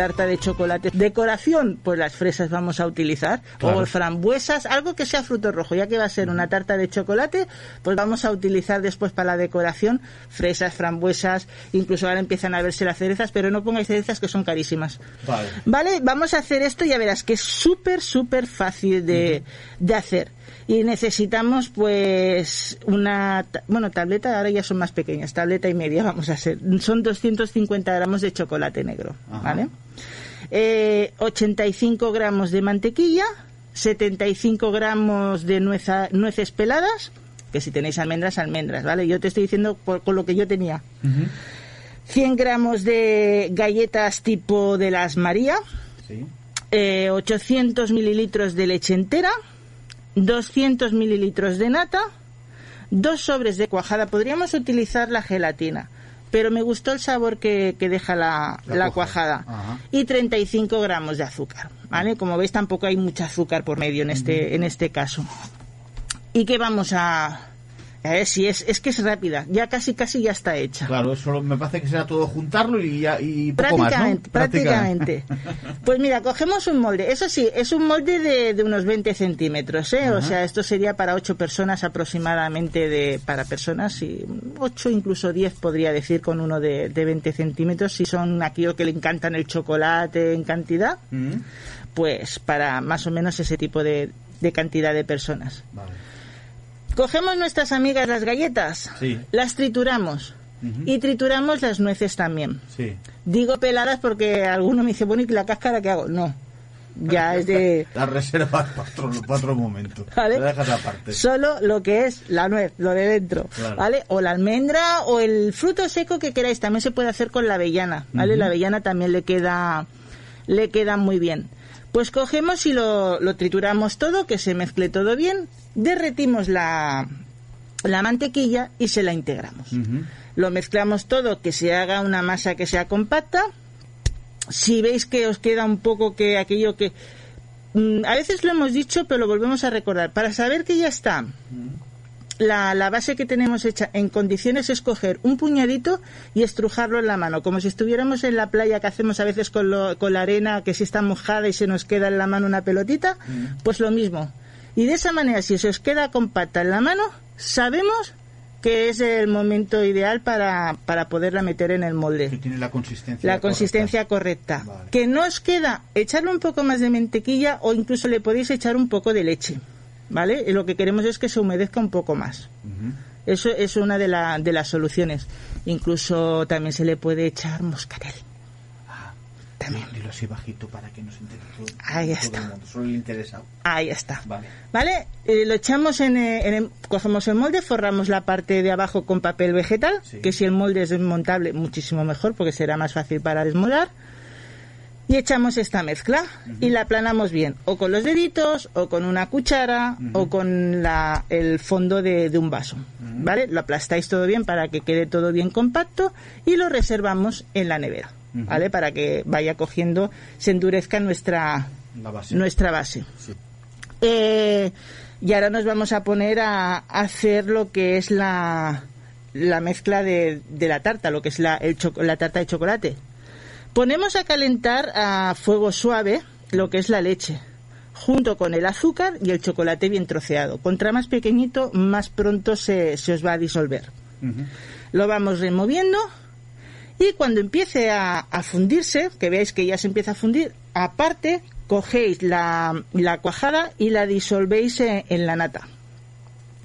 Tarta de chocolate. Decoración, pues las fresas vamos a utilizar, Claro. o frambuesas, algo que sea fruto rojo, ya que va a ser una tarta de chocolate, pues vamos a utilizar después para la decoración fresas, frambuesas, incluso ahora empiezan a verse las cerezas, pero no pongáis cerezas que son carísimas. Vale. Vale, vamos a hacer esto y ya verás que es súper, súper fácil de, de hacer. Y necesitamos pues una, bueno, tableta, ahora ya son más pequeñas, tableta y media vamos a hacer. Son 250 gramos de chocolate negro, Ajá. ¿vale? Eh, 85 gramos de mantequilla, 75 gramos de nueza- nueces peladas, que si tenéis almendras, almendras, ¿vale? Yo te estoy diciendo por- con lo que yo tenía. 100 gramos de galletas tipo de las María, Sí. eh, 800 mililitros de leche entera, 200 mililitros de nata, dos sobres de cuajada. Podríamos utilizar la gelatina, pero me gustó el sabor que, que deja la, La la cuajada. Ajá. Y 35 gramos de azúcar. ¿vale? Como veis, tampoco hay mucha azúcar por medio en este, en este caso. ¿Y qué vamos a...? Ver si es, es que es rápida, ya casi casi ya está hecha. Claro, solo me parece que será todo juntarlo y, ya, y poco Prácticamente, más, ¿no? prácticamente. Pues mira, cogemos un molde. Eso sí, es un molde de, de unos 20 centímetros, ¿eh? O sea, esto sería para 8 personas aproximadamente de, para personas, y 8 incluso 10 podría decir con uno de, de 20 centímetros, si son aquellos que le encantan el chocolate en cantidad, Mm, pues para más o menos ese tipo de, de cantidad de personas. Vale. Cogemos nuestras amigas las galletas, Sí. las trituramos y trituramos las nueces también. Sí. Digo peladas porque alguno me dice, bueno, ¿y la cáscara qué hago? No. Ya es de La reservas para otro, para otro momento. ¿Vale? La dejas aparte. solo lo que es la nuez, lo de dentro, Claro. ¿vale? O la almendra o el fruto seco que queráis, también se puede hacer con la avellana, ¿vale? La avellana también le queda le queda muy bien. Pues cogemos y lo, lo trituramos todo, que se mezcle todo bien, derretimos la, la mantequilla y se la integramos. Lo mezclamos todo, que se haga una masa que sea compacta. Si veis que os queda un poco que aquello que... mm, a veces lo hemos dicho, pero lo volvemos a recordar. Para saber que ya está la, la base que tenemos hecha en condiciones es coger un puñadito y estrujarlo en la mano, como si estuviéramos en la playa que hacemos a veces con, lo- con la arena que si está mojada y se nos queda en la mano una pelotita, pues lo mismo. Y de esa manera, si se os queda compacta en la mano, sabemos que es el momento ideal para, para poderla meter en el molde Que tiene la consistencia. la correcta. consistencia correcta. Vale. Que no os queda echarle un poco más de mantequilla o incluso le podéis echar un poco de leche. ¿Vale? Y lo que queremos es que se humedezca un poco más. Eso es una de, la- de las soluciones. Incluso también se le puede echar moscatel. También. Dilo así bajito para que nos entere todo, Ahí todo está. el mundo, solo el interesado. Ahí está. Vale. ¿Vale? Eh, lo echamos en, eh, en el- cogemos el molde, forramos la parte de abajo con papel vegetal, Sí. que si el molde es desmontable, muchísimo mejor, porque será más fácil para desmoldar. Y echamos esta mezcla y la aplanamos bien, o con los deditos, o con una cuchara, o con la, el fondo de, de un vaso. ¿Vale? Lo aplastáis todo bien para que quede todo bien compacto y lo reservamos en la nevera. ¿Vale? Para que vaya cogiendo, se endurezca nuestra, base. nuestra base. Sí. Eh, y ahora nos vamos a poner a hacer lo que es la, la mezcla de, de la tarta, lo que es la, el la tarta de chocolate. Ponemos a calentar a fuego suave lo que es la leche, junto con el azúcar y el chocolate bien troceado. Contra más pequeñito, más pronto se, se os va a disolver. Lo vamos removiendo y cuando empiece a, a fundirse, que veáis que ya se empieza a fundir, aparte cogéis la, la cuajada y la disolvéis en, en la nata.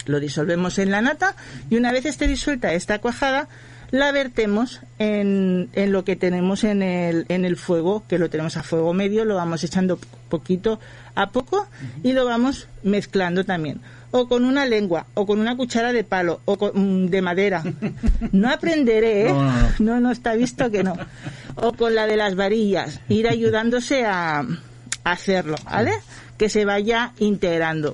Lo disolvemos en la nata y una vez esté disuelta esta cuajada, la vertemos en, en lo que tenemos en el, en el fuego, que lo tenemos a fuego medio, lo vamos echando poquito a poco y lo vamos mezclando también. O con una lengua, o con una cuchara de palo, o con- mm, de madera. No aprenderé, ¿eh? No, no, no. no, no está visto que no. O con la de las varillas, ir ayudándose a, a hacerlo, ¿vale? Que se vaya integrando.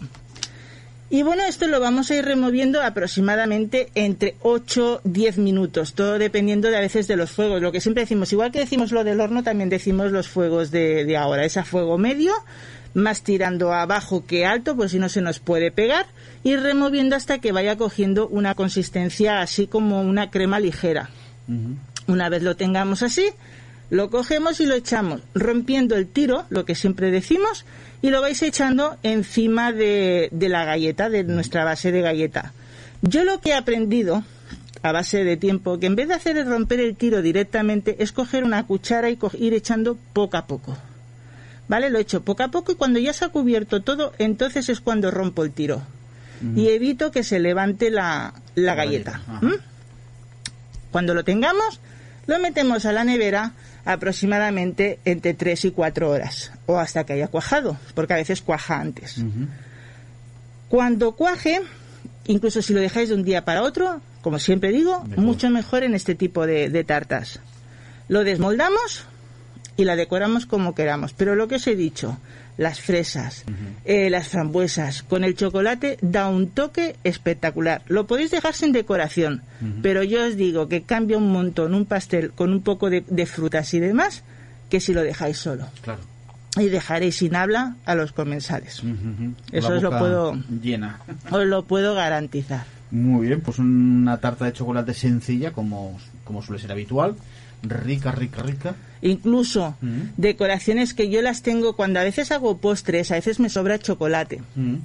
Y bueno, esto lo vamos a ir removiendo aproximadamente entre 8-10 minutos, todo dependiendo de a veces de los fuegos. Lo que siempre decimos, igual que decimos lo del horno, también decimos los fuegos de, de ahora. Es a fuego medio, más tirando abajo que alto, pues si no se nos puede pegar, y removiendo hasta que vaya cogiendo una consistencia así como una crema ligera. Una vez lo tengamos así, lo cogemos y lo echamos rompiendo el tiro, lo que siempre decimos, y lo vais echando encima de, de la galleta, de nuestra base de galleta. Yo lo que he aprendido a base de tiempo, que en vez de hacer el romper el tiro directamente, es coger una cuchara y ir echando poco a poco. ¿Vale? Lo echo poco a poco y cuando ya se ha cubierto todo, entonces es cuando rompo el tiro. Y evito que se levante la, la galleta. ¿Mm? Cuando lo tengamos, lo metemos a la nevera aproximadamente entre 3 y 4 horas o hasta que haya cuajado, porque a veces cuaja antes. Cuando cuaje, incluso si lo dejáis de un día para otro, como siempre digo, Mejor. mucho mejor en este tipo de, de tartas. Lo desmoldamos y la decoramos como queramos. Pero lo que os he dicho, las fresas, eh, las frambuesas, con el chocolate da un toque espectacular. Lo podéis dejar sin decoración, pero yo os digo que cambia un montón un pastel con un poco de, de frutas y demás que si lo dejáis solo. Claro. Y dejaréis sin habla a los comensales. Eso os lo puedo- Llena. Os lo puedo garantizar. Muy bien, pues una tarta de chocolate sencilla, como, como suele ser habitual. Rica, rica, rica. Incluso Mm. decoraciones que yo las tengo cuando a veces hago postres, a veces me sobra chocolate. Mm.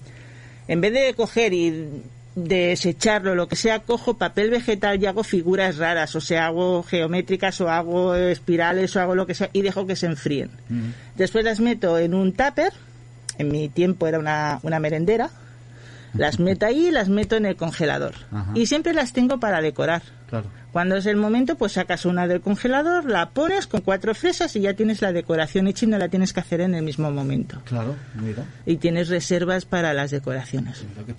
En vez de coger y desecharlo, lo que sea, cojo papel vegetal y hago figuras raras, o sea, hago geométricas o hago espirales o hago lo que sea y dejo que se enfríen. Mm. Después las meto en un tupper, en mi tiempo era una, una merendera, las meto ahí y las meto en el congelador. Y siempre las tengo para decorar. Claro. Cuando es el momento, pues sacas una del congelador, la pones con cuatro fresas y ya tienes la decoración hecha y no la tienes que hacer en el mismo momento. Claro, mira. Y tienes reservas para las decoraciones. Mira que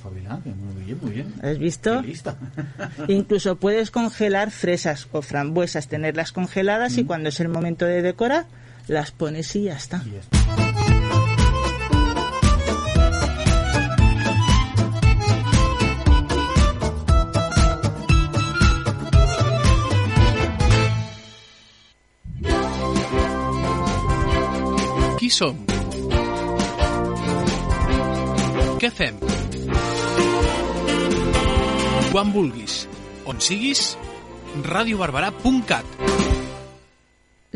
muy bien, muy bien. ¿Has visto? Qué lista. Incluso puedes congelar fresas o frambuesas, tenerlas congeladas y cuando es el momento de decorar, las pones y ya está. Y ya está. Qui som? Què fem? Quan vulguis, on siguis, radiobarberà.cat.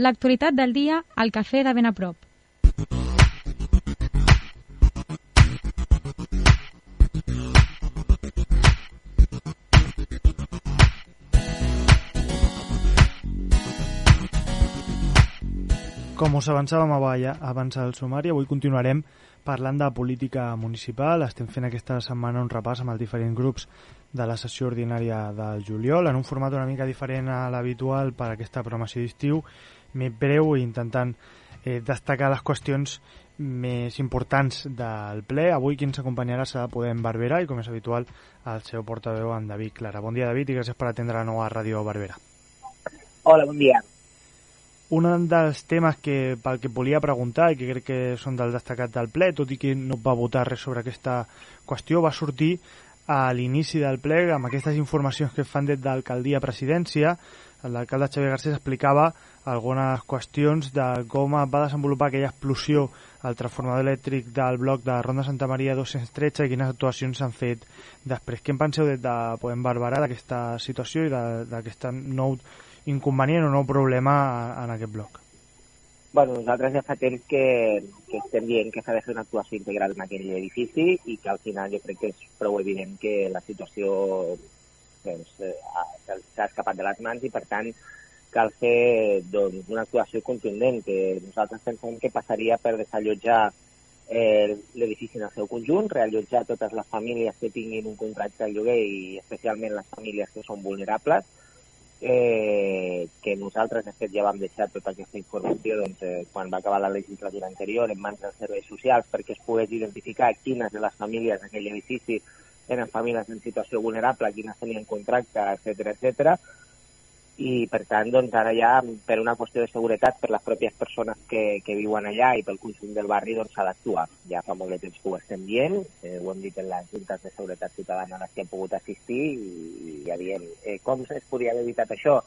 L'actualitat del dia al cafè de ben a prop. Com us avançàvem abans, al sumari, avui continuarem parlant de política municipal. Estem fent aquesta setmana un repàs amb els diferents grups de la sessió ordinària del juliol, en un format una mica diferent a l'habitual per a aquesta programació d'estiu, més breu i intentant eh, destacar les qüestions més importants del ple. Avui qui ens acompanyarà serà Podem Barberà i, com és habitual, el seu portaveu, en David Clara. Bon dia, David, i gràcies per atendre la nova Ràdio Barberà. Hola, bon dia. Un dels temes que, pel que volia preguntar i que crec que són del destacat del ple, tot i que no va votar res sobre aquesta qüestió, va sortir a l'inici del ple amb aquestes informacions que fan des d'alcaldia a presidència. L'alcalde Xavier Garcés explicava algunes qüestions de com va desenvolupar aquella explosió al transformador elèctric del bloc de Ronda Santa Maria 213 i quines actuacions s'han fet després. Què en penseu des de Podem Barberà d'aquesta situació i de- d'aquest nou inconvenient o nou problema en aquest bloc? Bueno, nosaltres ja fa temps que, que estem dient que s'ha de fer una actuació integral en aquell edifici i que al final jo crec que és prou evident que la situació doncs, eh, ha- s'ha escapat de les mans i per tant cal fer doncs, una actuació contundent que nosaltres pensem que passaria per desallotjar eh, l'edifici en el seu conjunt, reallotjar totes les famílies que tinguin un contracte de lloguer i especialment les famílies que són vulnerables eh, que nosaltres, de fet, ja vam deixar tota aquesta informació doncs, eh, quan va acabar la legislatura anterior en mans dels serveis socials perquè es pogués identificar quines de les famílies d'aquell edifici eren famílies en situació vulnerable, quines tenien contracte, etc etc. i per tant doncs ara ja per una qüestió de seguretat per les pròpies persones que, que viuen allà i pel conjunt del barri doncs s'ha d'actuar. Ja fa molt de temps que ho estem dient, eh, ho hem dit en les juntes de seguretat ciutadana a les que hem pogut assistir i, ja diem, eh, com es podria haver evitat això?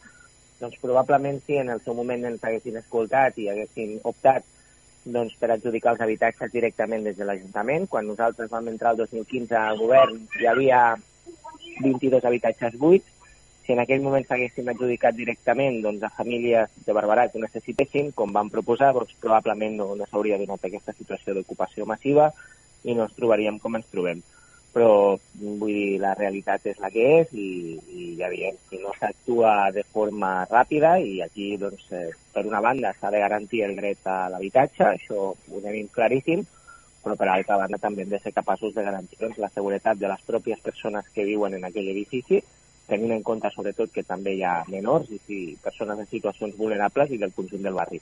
Doncs probablement si en el seu moment ens haguessin escoltat i haguessin optat doncs, per adjudicar els habitatges directament des de l'Ajuntament. Quan nosaltres vam entrar el 2015 al govern hi havia 22 habitatges buits, si en aquell moment s'haguessin adjudicat directament doncs, a famílies de Barberà que ho necessitessin, com van proposar, doncs, probablement no, no s'hauria donat aquesta situació d'ocupació massiva i no ens trobaríem com ens trobem. Però, vull dir, la realitat és la que és i, i ja diem, si no s'actua de forma ràpida i aquí, doncs, eh, per una banda s'ha de garantir el dret a l'habitatge, això ho tenim claríssim, però per altra banda també hem de ser capaços de garantir doncs, la seguretat de les pròpies persones que viuen en aquell edifici tenint en compte sobretot que també hi ha menors i si, persones en situacions vulnerables i del conjunt del barri.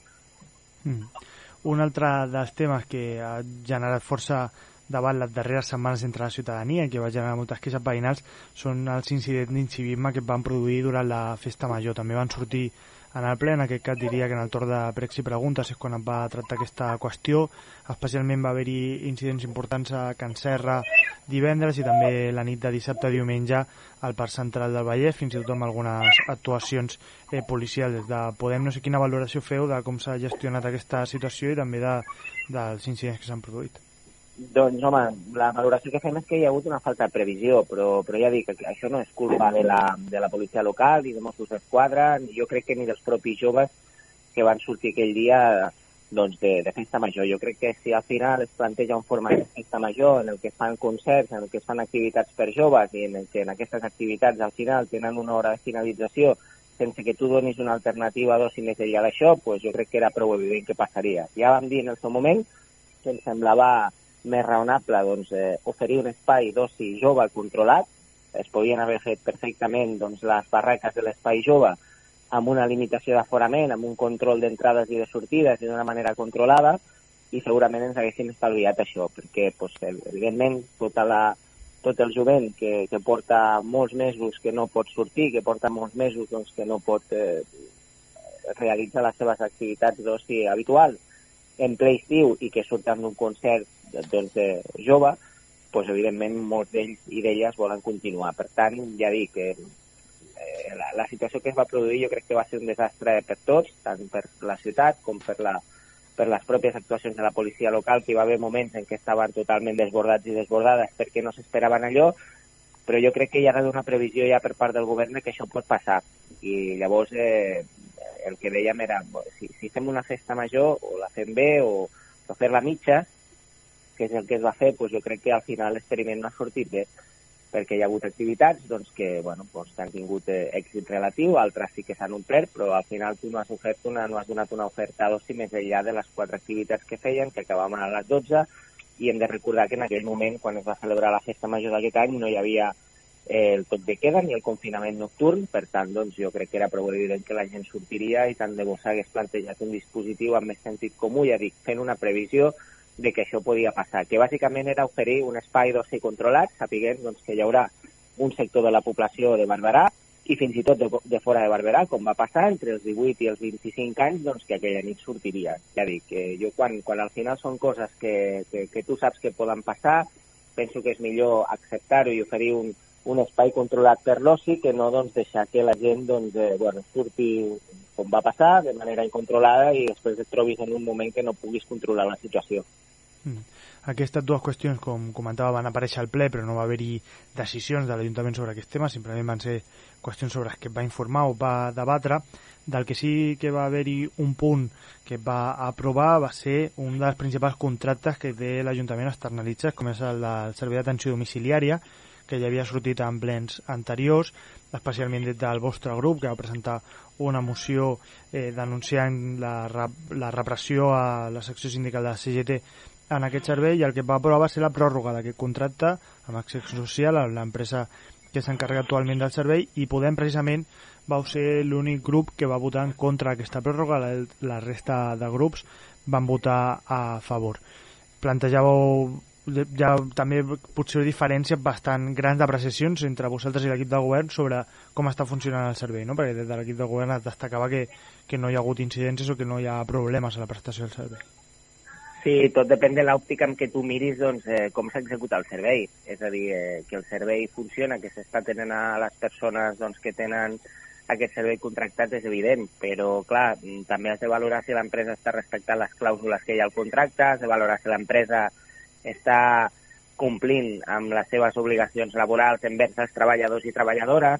Mm. Un altre dels temes que ha generat força davant les darreres setmanes entre la ciutadania que va generar moltes queixes veïnals són els incidents d'incivisme que van produir durant la festa major. També van sortir en el ple, en aquest cas diria que en el torn de pregs i preguntes és quan es va tractar aquesta qüestió. Especialment va haver-hi incidents importants a Can Serra divendres i també la nit de dissabte a diumenge al Parc Central del Vallès, fins i tot amb algunes actuacions eh, policials. De Podem, no sé quina valoració feu de com s'ha gestionat aquesta situació i també de, dels incidents que s'han produït. Doncs, home, la valoració que fem és que hi ha hagut una falta de previsió, però, però ja dic que això no és culpa de la, de la policia local, ni de Mossos d'Esquadra, jo crec que ni dels propis joves que van sortir aquell dia doncs, de, de festa major. Jo crec que si al final es planteja un format de festa major en el que es fan concerts, en el que es fan activitats per joves i en que en aquestes activitats al final tenen una hora de finalització sense que tu donis una alternativa d'oci més enllà d'això, doncs jo crec que era prou evident que passaria. Ja vam dir en el seu moment que ens semblava més raonable doncs, eh, oferir un espai d'oci jove controlat. Es podien haver fet perfectament doncs, les barraques de l'espai jove amb una limitació d'aforament, amb un control d'entrades i de sortides i d'una manera controlada, i segurament ens haguéssim estalviat això, perquè doncs, evidentment tota la, tot el jovent que, que porta molts mesos que no pot sortir, que porta molts mesos doncs, que no pot eh, realitzar les seves activitats d'oci habituals en ple estiu i que surten d'un concert doncs, eh, jove, doncs, evidentment molts d'ells i d'elles volen continuar. Per tant, ja dic que eh, la, la situació que es va produir jo crec que va ser un desastre per tots, tant per la ciutat com per, la, per les pròpies actuacions de la policia local, que hi va haver moments en què estaven totalment desbordats i desbordades perquè no s'esperaven allò, però jo crec que hi ha d'haver una previsió ja per part del govern que això pot passar. I llavors eh, el que dèiem era, si, si fem una festa major, o la fem bé, o, o fer-la mitja, que és el que es va fer, doncs jo crec que al final l'experiment no ha sortit bé, perquè hi ha hagut activitats doncs, que bueno, doncs, han tingut eh, èxit relatiu, altres sí que s'han omplert, però al final tu no has, ofert una, no has donat una oferta d'oci més enllà de les quatre activitats que feien, que acabaven a les 12, i hem de recordar que en aquell moment, quan es va celebrar la festa major d'aquest any, no hi havia eh, el tot de queda ni el confinament nocturn, per tant, doncs, jo crec que era prou evident que la gent sortiria i tant de bo s'hagués plantejat un dispositiu amb més sentit comú, ja dic, fent una previsió de que això podia passar, que bàsicament era oferir un espai d'oci controlat, sapiguem doncs, que hi haurà un sector de la població de Barberà i fins i tot de, de fora de Barberà, com va passar entre els 18 i els 25 anys, doncs que aquella nit sortiria. Ja dic, que jo quan, quan al final són coses que, que, que tu saps que poden passar, penso que és millor acceptar-ho i oferir un, un espai controlat per l'oci que no doncs, deixar que la gent doncs, eh, bueno, surti com va passar, de manera incontrolada i després et trobis en un moment que no puguis controlar la situació. Mm. Aquestes dues qüestions, com comentava, van aparèixer al ple, però no va haver-hi decisions de l'Ajuntament sobre aquest tema, simplement van ser qüestions sobre les que va informar o va debatre. Del que sí que va haver-hi un punt que va aprovar va ser un dels principals contractes que té l'Ajuntament externalitzat, com és el del servei d'atenció domiciliària, que ja havia sortit en plens anteriors, especialment des del vostre grup, que va presentar una moció eh, denunciant la, la repressió a la secció sindical de la CGT en aquest servei i el que va aprovar va ser la pròrroga d'aquest contracte amb Accés Social, l'empresa que s'encarrega actualment del servei i Podem precisament va ser l'únic grup que va votar en contra d'aquesta pròrroga, la, la resta de grups van votar a favor. Plantejàveu ha també potser diferències bastant grans d'apreciacions entre vosaltres i l'equip del govern sobre com està funcionant el servei, no? perquè des de l'equip del govern es destacava que, que no hi ha hagut incidències o que no hi ha problemes a la prestació del servei. Sí, tot depèn de l'òptica en què tu miris doncs, eh, com s'executa el servei. És a dir, eh, que el servei funciona, que s'està tenint a les persones doncs, que tenen aquest servei contractat és evident, però clar, també has de valorar si l'empresa està respectant les clàusules que hi ha al contracte, has de valorar si l'empresa està complint amb les seves obligacions laborals envers els treballadors i treballadores,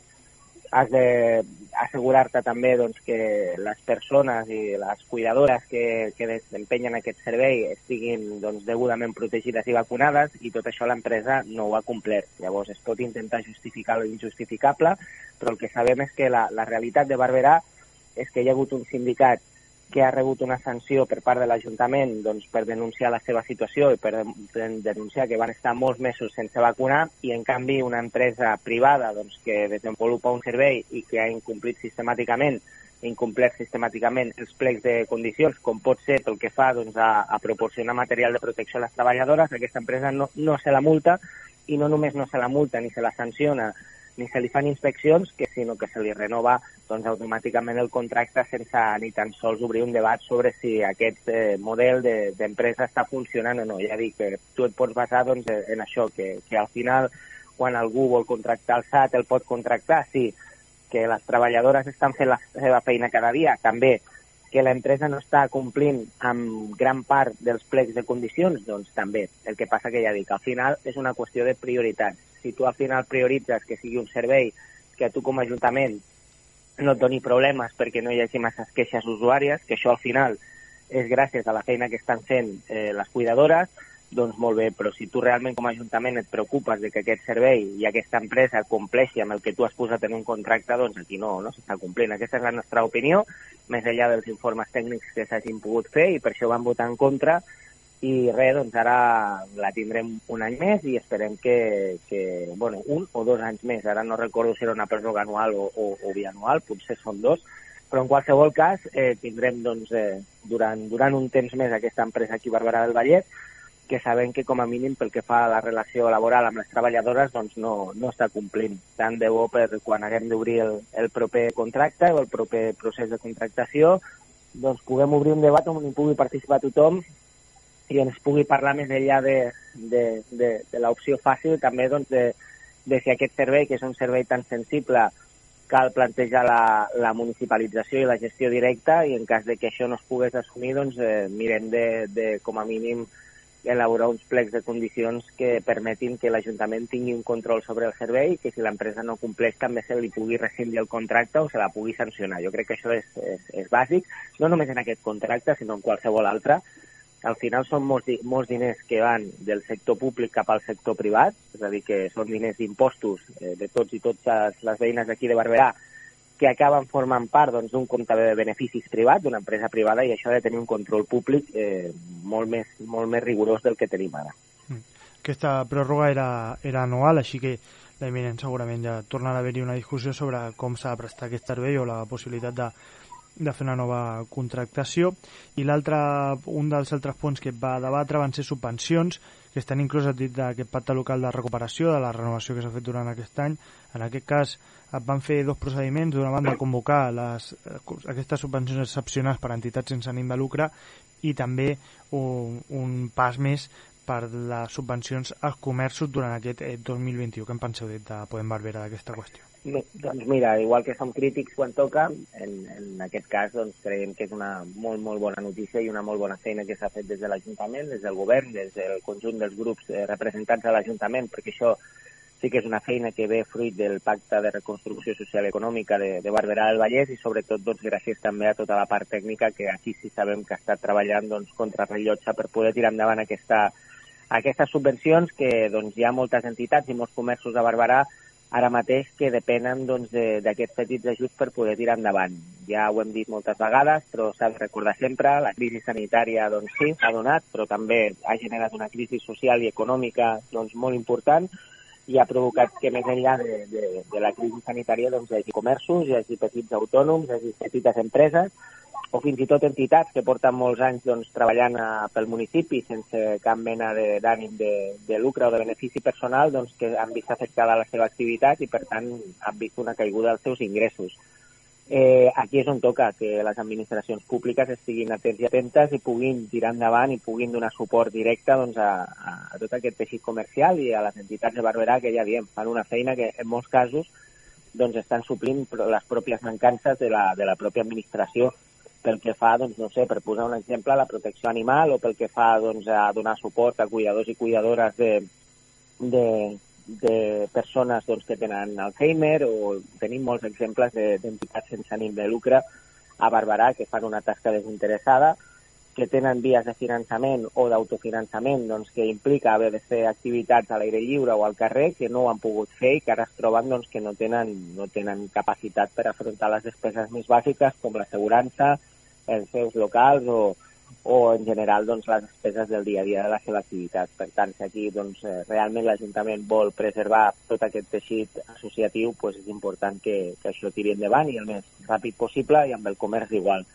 has d'assegurar-te també doncs, que les persones i les cuidadores que, que desempenyen aquest servei estiguin doncs, degudament protegides i vacunades i tot això l'empresa no ho ha complert. Llavors es pot intentar justificar l'injustificable, però el que sabem és que la, la realitat de Barberà és que hi ha hagut un sindicat que ha rebut una sanció per part de l'Ajuntament doncs, per denunciar la seva situació i per denunciar que van estar molts mesos sense vacunar i, en canvi, una empresa privada doncs, que desenvolupa un servei i que ha incomplit sistemàticament incomplert sistemàticament els plecs de condicions, com pot ser pel que fa doncs, a, a proporcionar material de protecció a les treballadores, aquesta empresa no, no se la multa i no només no se la multa ni se la sanciona ni se li fan inspeccions, que sinó que se li renova doncs, automàticament el contracte sense ni tan sols obrir un debat sobre si aquest eh, model d'empresa de, està funcionant o no. Ja dic que tu et pots basar doncs, en això, que, que al final quan algú vol contractar el SAT el pot contractar, sí, que les treballadores estan fent la seva feina cada dia, també, que l'empresa no està complint amb gran part dels plecs de condicions, doncs també. El que passa que ja dic, al final és una qüestió de prioritats. Si tu al final prioritzes que sigui un servei que tu com a Ajuntament no et doni problemes perquè no hi hagi masses queixes usuàries, que això al final és gràcies a la feina que estan fent eh, les cuidadores, doncs molt bé, però si tu realment com a Ajuntament et preocupes de que aquest servei i aquesta empresa compleixi amb el que tu has posat en un contracte, doncs aquí no, no s'està complint. Aquesta és la nostra opinió, més enllà dels informes tècnics que s'hagin pogut fer i per això vam votar en contra. I res, doncs ara la tindrem un any més i esperem que, que bueno, un o dos anys més, ara no recordo si era una pròrroga anual o, o, o bianual, potser són dos, però en qualsevol cas eh, tindrem doncs, eh, durant, durant un temps més aquesta empresa aquí Barberà del Vallès que sabem que com a mínim pel que fa a la relació laboral amb les treballadores doncs no, no està complint. Tant de bo per quan haguem d'obrir el, el proper contracte o el proper procés de contractació doncs puguem obrir un debat on hi pugui participar tothom i ens pugui parlar més enllà de, de, de, de l'opció fàcil també doncs, de, de si aquest servei, que és un servei tan sensible, cal plantejar la, la municipalització i la gestió directa i en cas de que això no es pogués assumir, doncs eh, mirem de, de com a mínim elaborar uns plecs de condicions que permetin que l'Ajuntament tingui un control sobre el servei i que si l'empresa no compleix també se li pugui rescindir el contracte o se la pugui sancionar. Jo crec que això és, és, és bàsic, no només en aquest contracte, sinó en qualsevol altre. Al final són molts, molts diners que van del sector públic cap al sector privat, és a dir, que són diners d'impostos eh, de tots i totes les veïnes d'aquí de Barberà que acaben formant part doncs, d'un doncs, compte de beneficis privat, d'una empresa privada, i això ha de tenir un control públic eh, molt, més, molt més rigorós del que tenim ara. Mm. Aquesta pròrroga era, era anual, així que l'eminent segurament ja tornarà a haver-hi una discussió sobre com s'ha de prestar aquest servei o la possibilitat de, de fer una nova contractació. I l'altre, un dels altres punts que va debatre van ser subvencions, que estan incloses dit d'aquest pacte local de recuperació, de la renovació que s'ha fet durant aquest any. En aquest cas es van fer dos procediments, d'una banda convocar les, aquestes subvencions excepcionals per a entitats sense ànim de lucre i també un, un pas més per les subvencions als comerços durant aquest 2021. Eh, Què en penseu de Podem Barbera d'aquesta qüestió? Doncs mira, igual que som crítics quan toca, en, en aquest cas doncs, creiem que és una molt, molt bona notícia i una molt bona feina que s'ha fet des de l'Ajuntament, des del govern, des del conjunt dels grups eh, representats a l'Ajuntament, perquè això sí que és una feina que ve fruit del Pacte de Reconstrucció Social i Econòmica de, de Barberà del Vallès i sobretot doncs, gràcies també a tota la part tècnica que aquí sí sabem que estat treballant doncs, contra rellotge per poder tirar endavant aquesta, aquestes subvencions que doncs, hi ha moltes entitats i molts comerços a Barberà ara mateix que depenen doncs, d'aquests de, petits ajuts per poder tirar endavant. Ja ho hem dit moltes vegades, però s'ha de recordar sempre, la crisi sanitària doncs, sí, ha donat, però també ha generat una crisi social i econòmica doncs, molt important i ha provocat que més enllà de, de, de la crisi sanitària doncs, hi hagi comerços, hi hagi petits autònoms, hi hagi petites empreses o fins i tot entitats que porten molts anys doncs, treballant a, pel municipi sense cap mena de- d'ànim de, de lucre o de benefici personal doncs, que han vist afectada la seva activitat i, per tant, han vist una caiguda dels seus ingressos. Eh, aquí és on toca que les administracions públiques estiguin atents i atentes i puguin tirar endavant i puguin donar suport directe doncs, a, a tot aquest teixit comercial i a les entitats de Barberà que ja diem, fan una feina que en molts casos doncs, estan suplint les pròpies mancances de la, de la pròpia administració pel que fa, doncs, no sé, per posar un exemple, a la protecció animal o pel que fa doncs, a donar suport a cuidadors i cuidadores de, de, de persones doncs, que tenen Alzheimer o tenim molts exemples de- d'entitats sense ànim de lucre a Barberà que fan una tasca desinteressada que tenen vies de finançament o d'autofinançament doncs, que implica haver de fer activitats a l'aire lliure o al carrer que no ho han pogut fer i que ara es troben doncs, que no tenen, no tenen capacitat per afrontar les despeses més bàsiques com l'assegurança, els seus locals o, o en general doncs, les despeses del dia a dia de la seva activitat. Per tant, si aquí doncs, eh, realment l'Ajuntament vol preservar tot aquest teixit associatiu, doncs és important que, que això tiri endavant i el més ràpid possible i amb el comerç igual.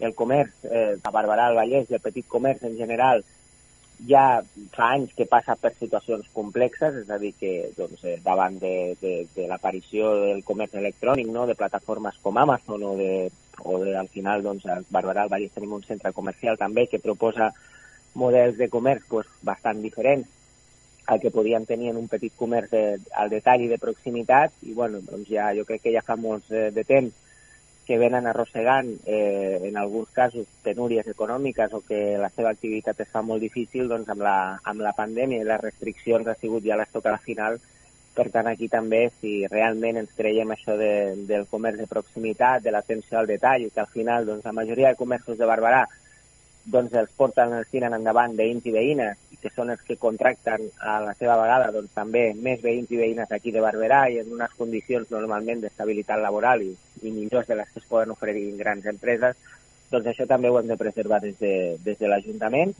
El comerç eh, a Barberà, al Vallès i el petit comerç en general ja fa anys que passa per situacions complexes, és a dir, que doncs, eh, davant de, de, de l'aparició del comerç electrònic, no? de plataformes com Amazon o, de, o de, al final doncs, a Barberà al Vallès tenim un centre comercial també que proposa models de comerç pues, bastant diferents al que podien tenir en un petit comerç de, al detall i de proximitat i bueno, doncs ja, jo crec que ja fa molts eh, de temps que venen arrossegant eh, en alguns casos penúries econòmiques o que la seva activitat es fa molt difícil, doncs amb la, amb la pandèmia i les restriccions ha sigut ja l'estoc a la final. Per tant, aquí també, si realment ens creiem això de, del comerç de proximitat, de l'atenció al detall, que al final doncs, la majoria de comerços de Barberà doncs els porten, els tiren endavant veïns i veïnes, que són els que contracten a la seva vegada doncs, també més veïns i veïnes aquí de Barberà i en unes condicions normalment d'estabilitat laboral i, i millors de les que es poden oferir grans empreses, doncs això també ho hem de preservar des de, des de l'Ajuntament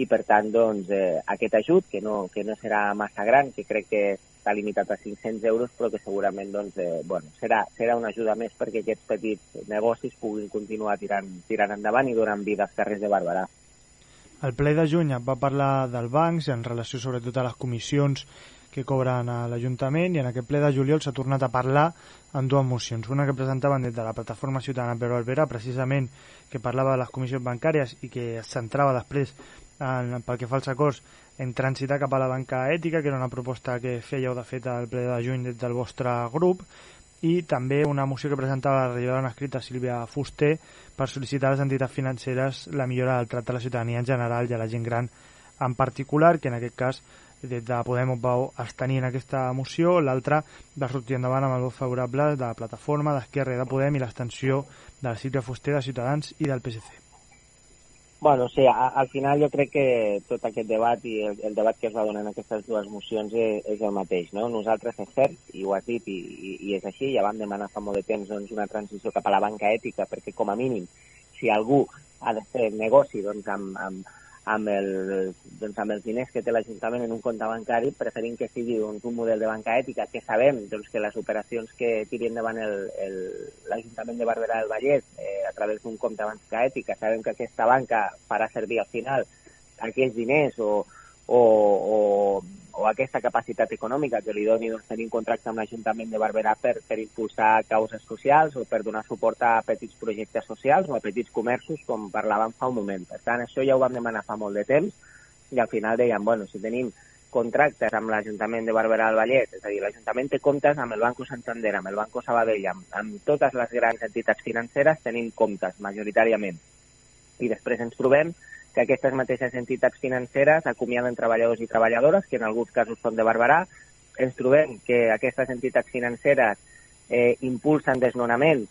i per tant doncs, eh, aquest ajut, que no, que no serà massa gran, que crec que està limitat a 500 euros, però que segurament doncs, eh, bueno, serà, serà una ajuda més perquè aquests petits negocis puguin continuar tirant, tirant endavant i donant vida als carrers de Barberà. El ple de juny va parlar del bancs en relació sobretot a les comissions que cobren a l'Ajuntament i en aquest ple de juliol s'ha tornat a parlar en dues mocions. Una que presentaven des de la plataforma ciutadana per Barberà, precisament que parlava de les comissions bancàries i que es centrava després en, pel que fa als acords en transitar cap a la banca ètica, que era una proposta que fèieu de fet al ple de juny des del vostre grup, i també una moció que presentava la regidora escrita Sílvia Fuster per sol·licitar a les entitats financeres la millora del tracte a la ciutadania en general i a la gent gran en particular, que en aquest cas des de Podem vau abstenir en aquesta moció, l'altra va sortir endavant amb el vot favorable de la plataforma d'Esquerra i de Podem i l'extensió de la Sílvia Fuster de Ciutadans i del PSC. Bueno, sí, a, al final jo crec que tot aquest debat i el, el debat que es va donar en aquestes dues mocions és, és el mateix, no? Nosaltres és cert, i ho has dit, i, i, i és així, ja vam demanar fa molt de temps doncs, una transició cap a la banca ètica, perquè com a mínim, si algú ha de fer negoci doncs, amb, amb, amb, el, doncs, amb els diners que té l'Ajuntament en un compte bancari, preferim que sigui doncs, un model de banca ètica, que sabem doncs, que les operacions que tiri endavant l'Ajuntament de Barberà del Vallès eh, a través d'un compte banca ètica, sabem que aquesta banca farà servir al final aquells diners o, o, o, o aquesta capacitat econòmica que li doni doncs, tenir un contracte amb l'Ajuntament de Barberà per, per impulsar causes socials o per donar suport a petits projectes socials o a petits comerços, com parlàvem fa un moment. Per tant, això ja ho vam demanar fa molt de temps i al final dèiem, bueno, si tenim contractes amb l'Ajuntament de Barberà del Vallès, és a dir, l'Ajuntament té comptes amb el Banco Santander, amb el Banco Sabadell, amb, amb totes les grans entitats financeres tenim comptes, majoritàriament. I després ens trobem que aquestes mateixes entitats financeres acomiaden treballadors i treballadores, que en alguns casos són de Barberà. Ens trobem que aquestes entitats financeres eh, impulsen desnonaments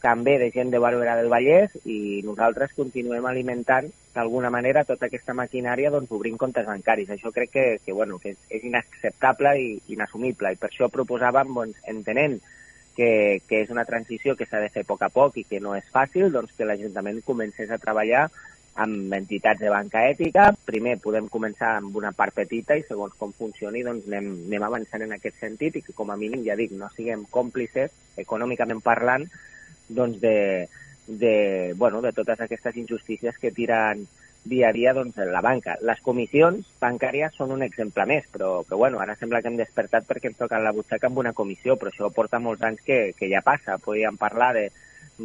també de gent de Barberà del Vallès i nosaltres continuem alimentant d'alguna manera tota aquesta maquinària doncs, obrint comptes bancaris. Això crec que, que, bueno, que és, és inacceptable i inassumible i per això proposàvem, doncs, entenent que, que és una transició que s'ha de fer a poc a poc i que no és fàcil, doncs que l'Ajuntament comencés a treballar amb entitats de banca ètica. Primer podem començar amb una part petita i segons com funcioni doncs anem, anem avançant en aquest sentit i que com a mínim, ja dic, no siguem còmplices, econòmicament parlant, doncs de, de, bueno, de totes aquestes injustícies que tiren dia a dia doncs, la banca. Les comissions bancàries són un exemple més, però que bueno, ara sembla que hem despertat perquè ens toca la butxaca amb una comissió, però això porta molts anys que, que ja passa. Podríem parlar de,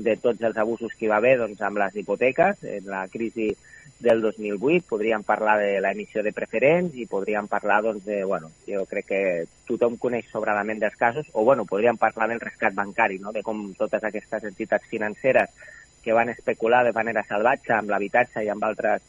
de tots els abusos que hi va haver doncs, amb les hipoteques, en la crisi del 2008, podríem parlar de l'emissió de preferents i podríem parlar, doncs, de, bueno, jo crec que tothom coneix sobradament dels casos, o, bueno, podríem parlar del rescat bancari, no?, de com totes aquestes entitats financeres que van especular de manera salvatge amb l'habitatge i amb altres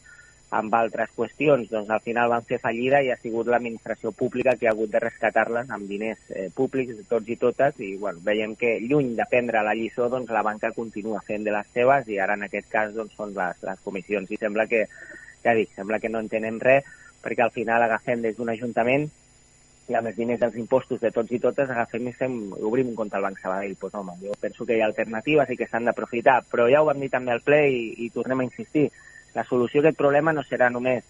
amb altres qüestions, doncs al final van fer fallida i ha sigut l'administració pública que ha hagut de rescatar-les amb diners eh, públics tots i totes i bueno, veiem que lluny de prendre la lliçó doncs la banca continua fent de les seves i ara en aquest cas doncs, són les, les comissions i sembla que, ja dic, sembla que no entenem res perquè al final agafem des d'un ajuntament i amb els diners dels impostos de tots i totes agafem i fem, obrim un compte al Banc Sabadell. Pues, home, jo penso que hi ha alternatives i que s'han d'aprofitar, però ja ho vam dir també al ple i, i tornem a insistir la solució a aquest problema no serà només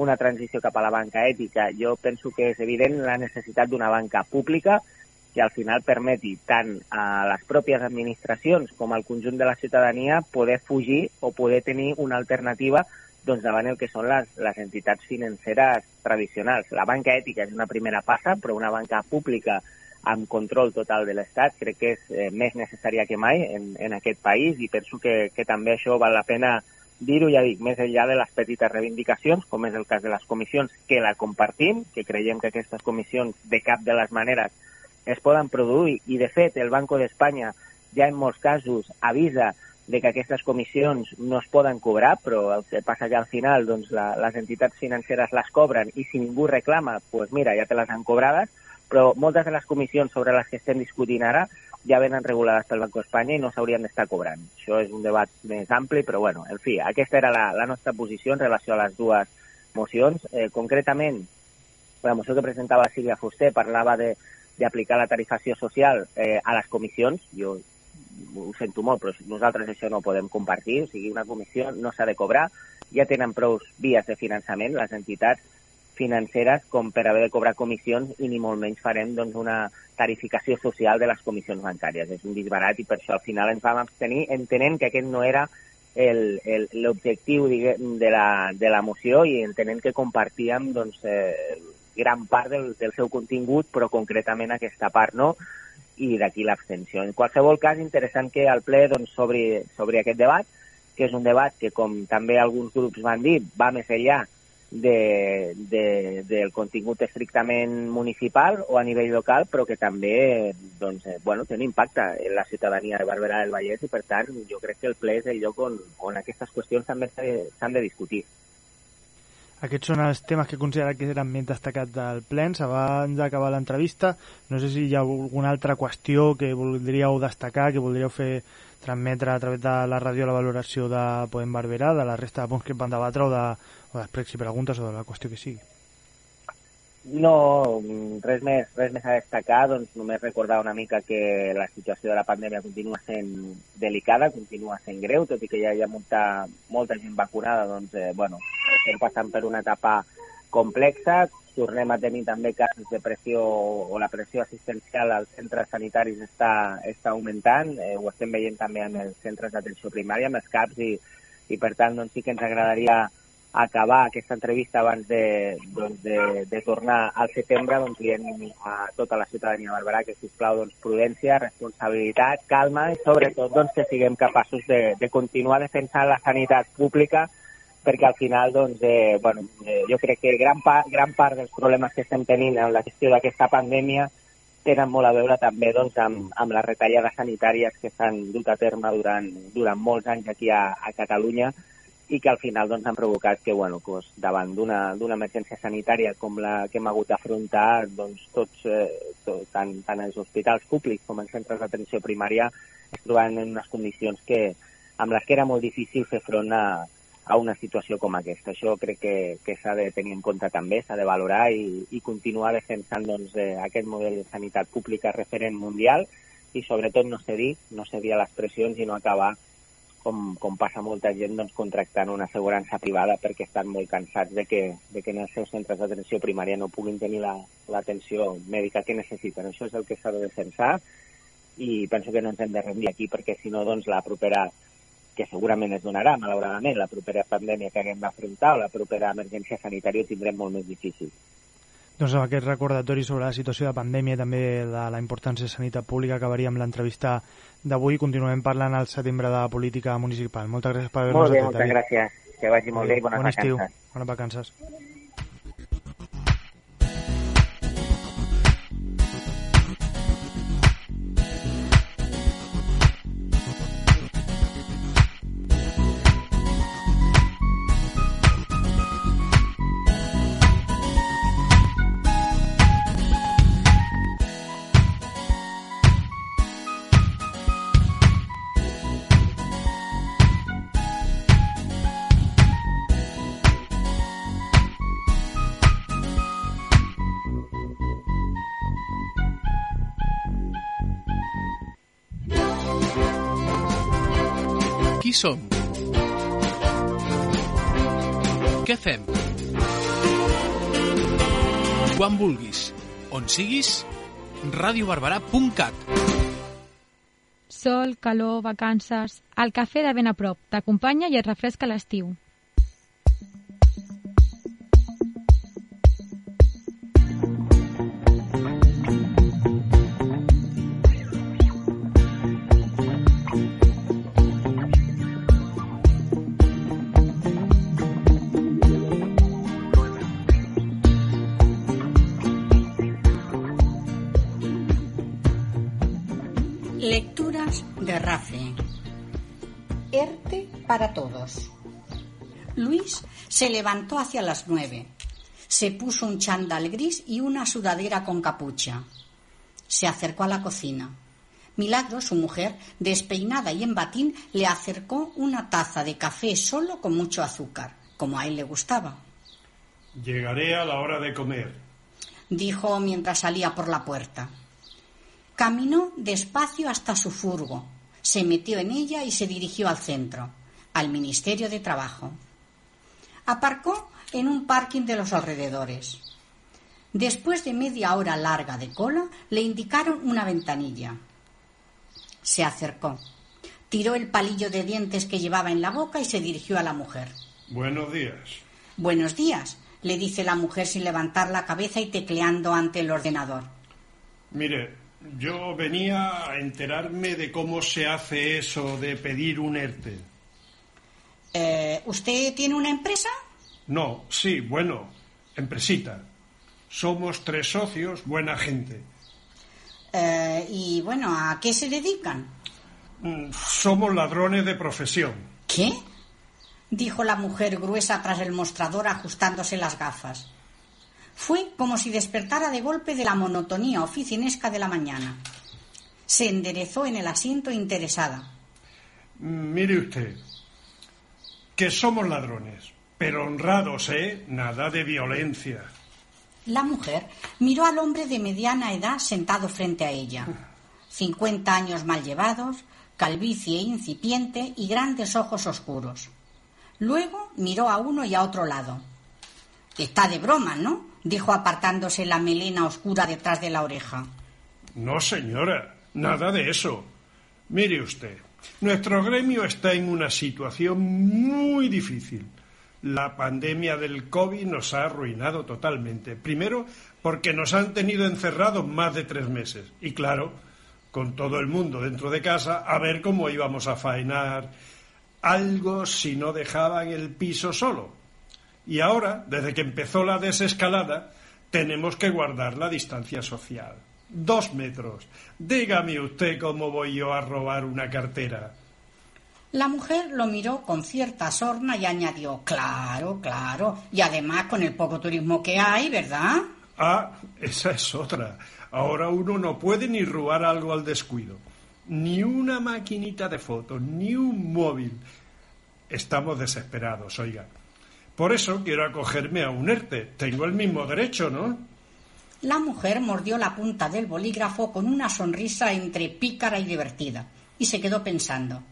una transició cap a la banca ètica. Jo penso que és evident la necessitat d'una banca pública que al final permeti tant a les pròpies administracions com al conjunt de la ciutadania poder fugir o poder tenir una alternativa doncs, davant el que són les, les entitats financeres tradicionals. La banca ètica és una primera passa, però una banca pública amb control total de l'Estat crec que és eh, més necessària que mai en, en aquest país i penso que, que també això val la pena dir-ho, ja dic, més enllà de les petites reivindicacions, com és el cas de les comissions, que la compartim, que creiem que aquestes comissions de cap de les maneres es poden produir i, de fet, el Banco d'Espanya ja en molts casos avisa de que aquestes comissions no es poden cobrar, però el que passa que al final doncs, la, les entitats financeres les cobren i si ningú reclama, doncs mira, ja te les han cobrades, però moltes de les comissions sobre les que estem discutint ara ja venen regulades pel Banco d'Espanya i no s'haurien d'estar cobrant. Això és un debat més ampli, però bueno, en fi, aquesta era la, la nostra posició en relació a les dues mocions. Eh, concretament, la moció que presentava Sílvia Fuster parlava d'aplicar la tarifació social eh, a les comissions. Jo ho sento molt, però nosaltres això no ho podem compartir. O sigui, una comissió no s'ha de cobrar. Ja tenen prou vies de finançament les entitats financeres com per haver de cobrar comissions i ni molt menys farem doncs, una tarificació social de les comissions bancàries. És un disbarat i per això al final ens vam abstenir entenent que aquest no era l'objectiu de, la, de la moció i entenent que compartíem doncs, eh, gran part del, del seu contingut, però concretament aquesta part no, i d'aquí l'abstenció. En qualsevol cas, interessant que al ple doncs, sobre, sobre aquest debat, que és un debat que, com també alguns grups van dir, va més enllà de, de, del contingut estrictament municipal o a nivell local, però que també doncs, eh, bueno, té un impacte en la ciutadania de Barberà del Vallès i, per tant, jo crec que el ple és el lloc on, on aquestes qüestions també s'han de discutir. Aquests són els temes que considera que eren més destacats del ple. Abans d'acabar l'entrevista, no sé si hi ha alguna altra qüestió que voldríeu destacar, que voldríeu fer transmetre a través de la ràdio la valoració de Podem Barberà, de la resta de punts que van debatre o, de, o després si preguntes o de la qüestió que sigui. No, res més, res més a destacar, doncs només recordar una mica que la situació de la pandèmia continua sent delicada, continua sent greu, tot i que ja hi ha molta, molta gent vacunada, doncs, eh, bueno, estem passant per una etapa complexa, tornem a tenir també casos de pressió o la pressió assistencial als centres sanitaris està, està augmentant, eh, ho estem veient també en els centres d'atenció primària, amb els CAPs, i, i per tant doncs, sí que ens agradaria acabar aquesta entrevista abans de, doncs, de, de tornar al setembre doncs, dient a tota la ciutadania de Barberà que, sisplau, doncs, prudència, responsabilitat, calma i, sobretot, doncs, que siguem capaços de, de continuar defensant la sanitat pública perquè al final doncs, eh, bueno, eh, jo crec que gran, pa, gran part dels problemes que estem tenint en la gestió d'aquesta pandèmia tenen molt a veure també doncs, amb, amb les retallades sanitàries que s'han dut a terme durant, durant molts anys aquí a, a Catalunya i que al final doncs, han provocat que bueno, doncs, davant d'una emergència sanitària com la que hem hagut d'afrontar, doncs, tots, eh, tot, tant, tant els hospitals públics com els centres d'atenció primària es trobaven en unes condicions que, amb les que era molt difícil fer front a, a una situació com aquesta. Això crec que, que s'ha de tenir en compte també, s'ha de valorar i, i continuar defensant doncs, eh, aquest model de sanitat pública referent mundial i sobretot no cedir, no cedir a les pressions i no acabar com, com passa molta gent doncs, contractant una assegurança privada perquè estan molt cansats de que, de que en els seus centres d'atenció primària no puguin tenir l'atenció la, mèdica que necessiten. Això és el que s'ha de defensar i penso que no ens hem de rendir aquí perquè si no doncs, la propera que segurament es donarà, malauradament, la propera pandèmia que haguem d'afrontar o la propera emergència sanitària ho tindrem molt més difícil. Doncs amb aquest recordatori sobre la situació de pandèmia i també de la importància de sanitat pública acabaríem l'entrevista d'avui. Continuem parlant al setembre de política municipal. Moltes gràcies per haver-nos Molt bé, atès, moltes gràcies. Que vagi molt bé i bones bon estiu. vacances. Bones vacances. Som? Què fem? Quan vulguis, on siguis, radiobarberà.cat. Sol, calor, vacances... El cafè de ben a prop t'acompanya i et refresca l'estiu. Se levantó hacia las nueve. Se puso un chándal gris y una sudadera con capucha. Se acercó a la cocina. Milagro, su mujer, despeinada y en batín, le acercó una taza de café solo con mucho azúcar, como a él le gustaba. Llegaré a la hora de comer. dijo mientras salía por la puerta. Caminó despacio hasta su furgo, se metió en ella y se dirigió al centro, al Ministerio de Trabajo. Aparcó en un parking de los alrededores. Después de media hora larga de cola, le indicaron una ventanilla. Se acercó, tiró el palillo de dientes que llevaba en la boca y se dirigió a la mujer. Buenos días. Buenos días, le dice la mujer sin levantar la cabeza y tecleando ante el ordenador. Mire, yo venía a enterarme de cómo se hace eso de pedir un ERTE. Eh, ¿Usted tiene una empresa? No, sí, bueno, empresita. Somos tres socios, buena gente. Eh, y bueno, ¿a qué se dedican? Mm, Somos ladrones de profesión. ¿Qué? dijo la mujer gruesa tras el mostrador ajustándose las gafas. Fue como si despertara de golpe de la monotonía oficinesca de la mañana. Se enderezó en el asiento interesada. Mm, Mire usted, que somos ladrones, pero honrados, ¿eh? Nada de violencia. La mujer miró al hombre de mediana edad sentado frente a ella. Cincuenta años mal llevados, calvicie incipiente y grandes ojos oscuros. Luego miró a uno y a otro lado. Está de broma, ¿no? dijo apartándose la melena oscura detrás de la oreja. No, señora, nada de eso. Mire usted, nuestro gremio está en una situación muy difícil. La pandemia del COVID nos ha arruinado totalmente. Primero, porque nos han tenido encerrados más de tres meses. Y claro, con todo el mundo dentro de casa, a ver cómo íbamos a faenar algo si no dejaban el piso solo. Y ahora, desde que empezó la desescalada, tenemos que guardar la distancia social. Dos metros. Dígame usted cómo voy yo a robar una cartera. La mujer lo miró con cierta sorna y añadió Claro, claro. Y además con el poco turismo que hay, ¿verdad? Ah, esa es otra. Ahora uno no puede ni robar algo al descuido. Ni una maquinita de fotos, ni un móvil. Estamos desesperados, oiga. Por eso quiero acogerme a un ERTE. Tengo el mismo derecho, ¿no? La mujer mordió la punta del bolígrafo con una sonrisa entre pícara y divertida y se quedó pensando.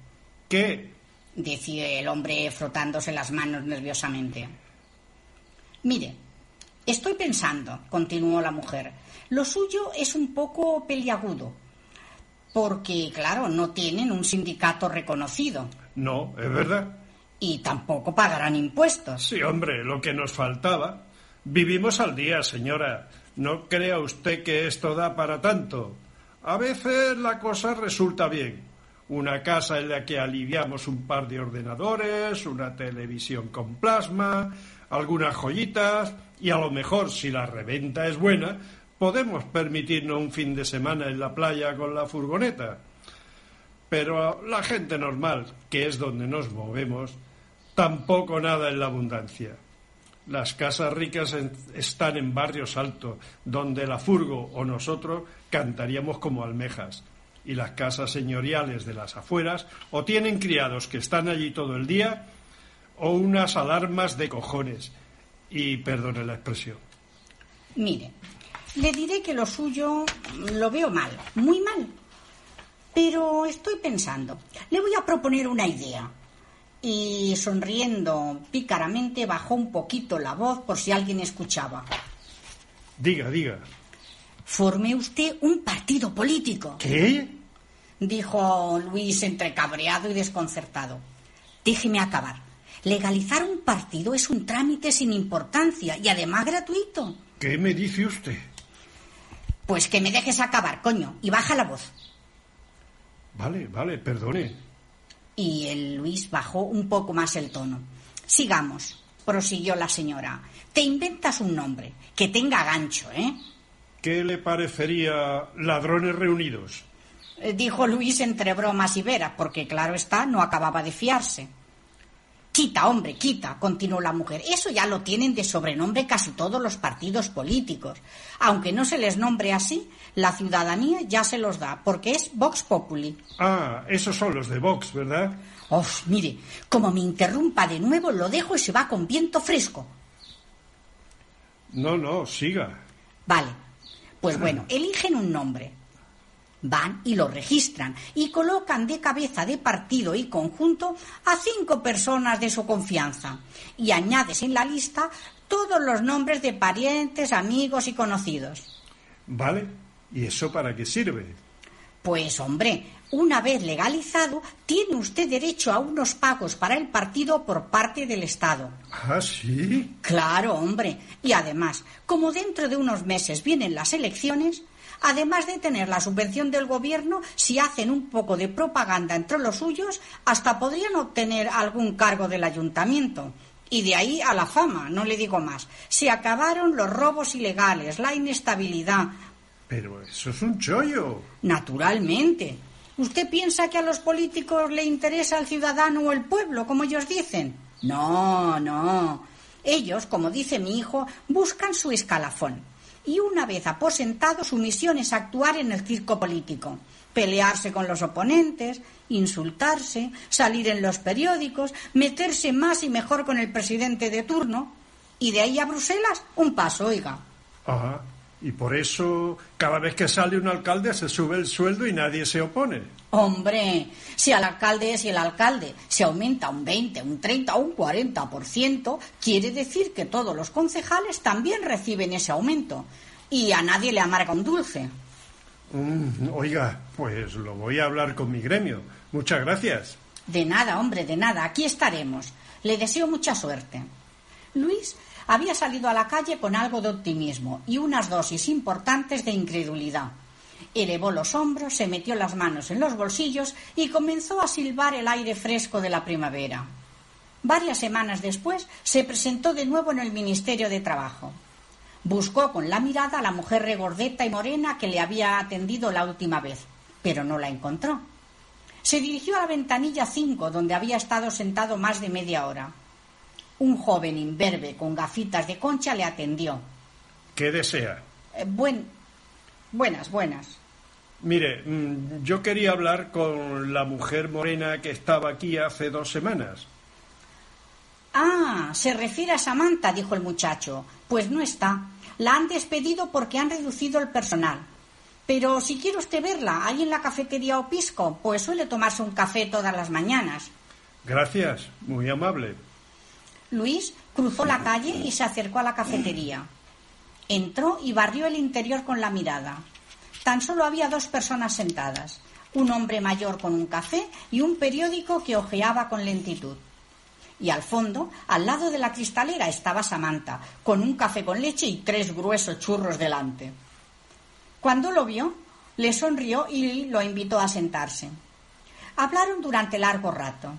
¿Qué? decía el hombre frotándose las manos nerviosamente. Mire, estoy pensando, continuó la mujer, lo suyo es un poco peliagudo, porque, claro, no tienen un sindicato reconocido. No, es verdad. Y tampoco pagarán impuestos. Sí, hombre, lo que nos faltaba. Vivimos al día, señora. No crea usted que esto da para tanto. A veces la cosa resulta bien. Una casa en la que aliviamos un par de ordenadores, una televisión con plasma, algunas joyitas y a lo mejor, si la reventa es buena, podemos permitirnos un fin de semana en la playa con la furgoneta. Pero la gente normal, que es donde nos movemos, tampoco nada en la abundancia. Las casas ricas están en barrios altos, donde la furgo o nosotros cantaríamos como almejas. Y las casas señoriales de las afueras o tienen criados que están allí todo el día o unas alarmas de cojones. Y perdone la expresión. Mire, le diré que lo suyo lo veo mal, muy mal. Pero estoy pensando, le voy a proponer una idea. Y sonriendo pícaramente bajó un poquito la voz por si alguien escuchaba. Diga, diga. Forme usted un partido político. ¿Qué? dijo Luis entre cabreado y desconcertado. Déjeme acabar. Legalizar un partido es un trámite sin importancia y además gratuito. ¿Qué me dice usted? Pues que me dejes acabar, coño, y baja la voz. Vale, vale, perdone. Y el Luis bajó un poco más el tono. Sigamos, prosiguió la señora. Te inventas un nombre, que tenga gancho, ¿eh? ¿Qué le parecería ladrones reunidos? Eh, Dijo Luis entre bromas y veras, porque claro está, no acababa de fiarse. Quita, hombre, quita, continuó la mujer. Eso ya lo tienen de sobrenombre casi todos los partidos políticos. Aunque no se les nombre así, la ciudadanía ya se los da, porque es Vox Populi. Ah, esos son los de Vox, ¿verdad? Oh, mire, como me interrumpa de nuevo, lo dejo y se va con viento fresco. No, no, siga. Vale, pues bueno, eligen un nombre. Van y lo registran y colocan de cabeza de partido y conjunto a cinco personas de su confianza. Y añades en la lista todos los nombres de parientes, amigos y conocidos. Vale. ¿Y eso para qué sirve? Pues hombre, una vez legalizado, tiene usted derecho a unos pagos para el partido por parte del Estado. Ah, sí. Claro, hombre. Y además, como dentro de unos meses vienen las elecciones, además de tener la subvención del gobierno, si hacen un poco de propaganda entre los suyos, hasta podrían obtener algún cargo del ayuntamiento. Y de ahí a la fama, no le digo más. Se acabaron los robos ilegales, la inestabilidad. Pero eso es un chollo. Naturalmente. ¿Usted piensa que a los políticos le interesa el ciudadano o el pueblo, como ellos dicen? No, no. Ellos, como dice mi hijo, buscan su escalafón. Y una vez aposentado, su misión es actuar en el circo político. Pelearse con los oponentes, insultarse, salir en los periódicos, meterse más y mejor con el presidente de turno. Y de ahí a Bruselas, un paso, oiga. Ajá. Y por eso, cada vez que sale un alcalde se sube el sueldo y nadie se opone. Hombre, si al alcalde es el alcalde se aumenta un 20, un 30 o un 40%, quiere decir que todos los concejales también reciben ese aumento. Y a nadie le amarga un dulce. Mm, oiga, pues lo voy a hablar con mi gremio. Muchas gracias. De nada, hombre, de nada. Aquí estaremos. Le deseo mucha suerte. Luis había salido a la calle con algo de optimismo y unas dosis importantes de incredulidad. Elevó los hombros, se metió las manos en los bolsillos y comenzó a silbar el aire fresco de la primavera. Varias semanas después se presentó de nuevo en el Ministerio de Trabajo. Buscó con la mirada a la mujer regordeta y morena que le había atendido la última vez, pero no la encontró. Se dirigió a la ventanilla 5, donde había estado sentado más de media hora. Un joven imberbe con gafitas de concha le atendió. ¿Qué desea? Eh, buen... Buenas, buenas. Mire, mm, yo quería hablar con la mujer morena que estaba aquí hace dos semanas. Ah, se refiere a Samantha, dijo el muchacho. Pues no está. La han despedido porque han reducido el personal. Pero si quiere usted verla, ahí en la cafetería Opisco, pues suele tomarse un café todas las mañanas. Gracias, muy amable. Luis cruzó la calle y se acercó a la cafetería. Entró y barrió el interior con la mirada. Tan solo había dos personas sentadas. un hombre mayor con un café y un periódico que hojeaba con lentitud. Y al fondo, al lado de la cristalera, estaba Samantha, con un café con leche y tres gruesos churros delante. Cuando lo vio, le sonrió y lo invitó a sentarse. Hablaron durante largo rato.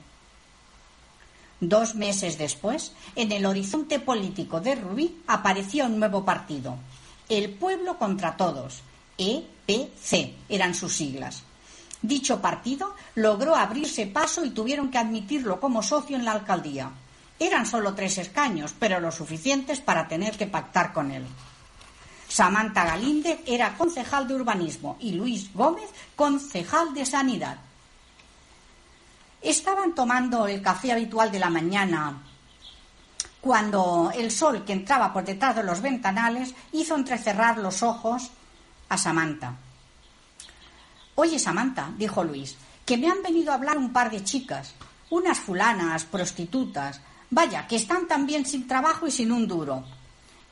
Dos meses después, en el horizonte político de Rubí apareció un nuevo partido, El Pueblo contra Todos, EPC eran sus siglas. Dicho partido logró abrirse paso y tuvieron que admitirlo como socio en la alcaldía. Eran solo tres escaños, pero lo suficientes para tener que pactar con él. Samantha Galíndez era concejal de urbanismo y Luis Gómez concejal de sanidad. Estaban tomando el café habitual de la mañana cuando el sol que entraba por detrás de los ventanales hizo entrecerrar los ojos a Samantha. Oye, Samantha, dijo Luis, que me han venido a hablar un par de chicas, unas fulanas, prostitutas, vaya, que están también sin trabajo y sin un duro.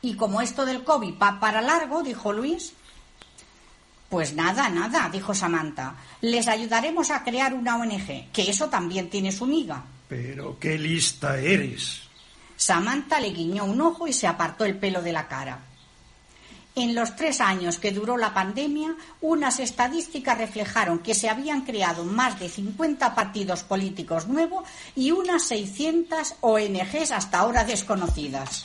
Y como esto del COVID va para largo, dijo Luis. Pues nada, nada, dijo Samantha. Les ayudaremos a crear una ONG, que eso también tiene su miga. Pero qué lista eres. Samantha le guiñó un ojo y se apartó el pelo de la cara. En los tres años que duró la pandemia, unas estadísticas reflejaron que se habían creado más de 50 partidos políticos nuevos y unas 600 ONGs hasta ahora desconocidas.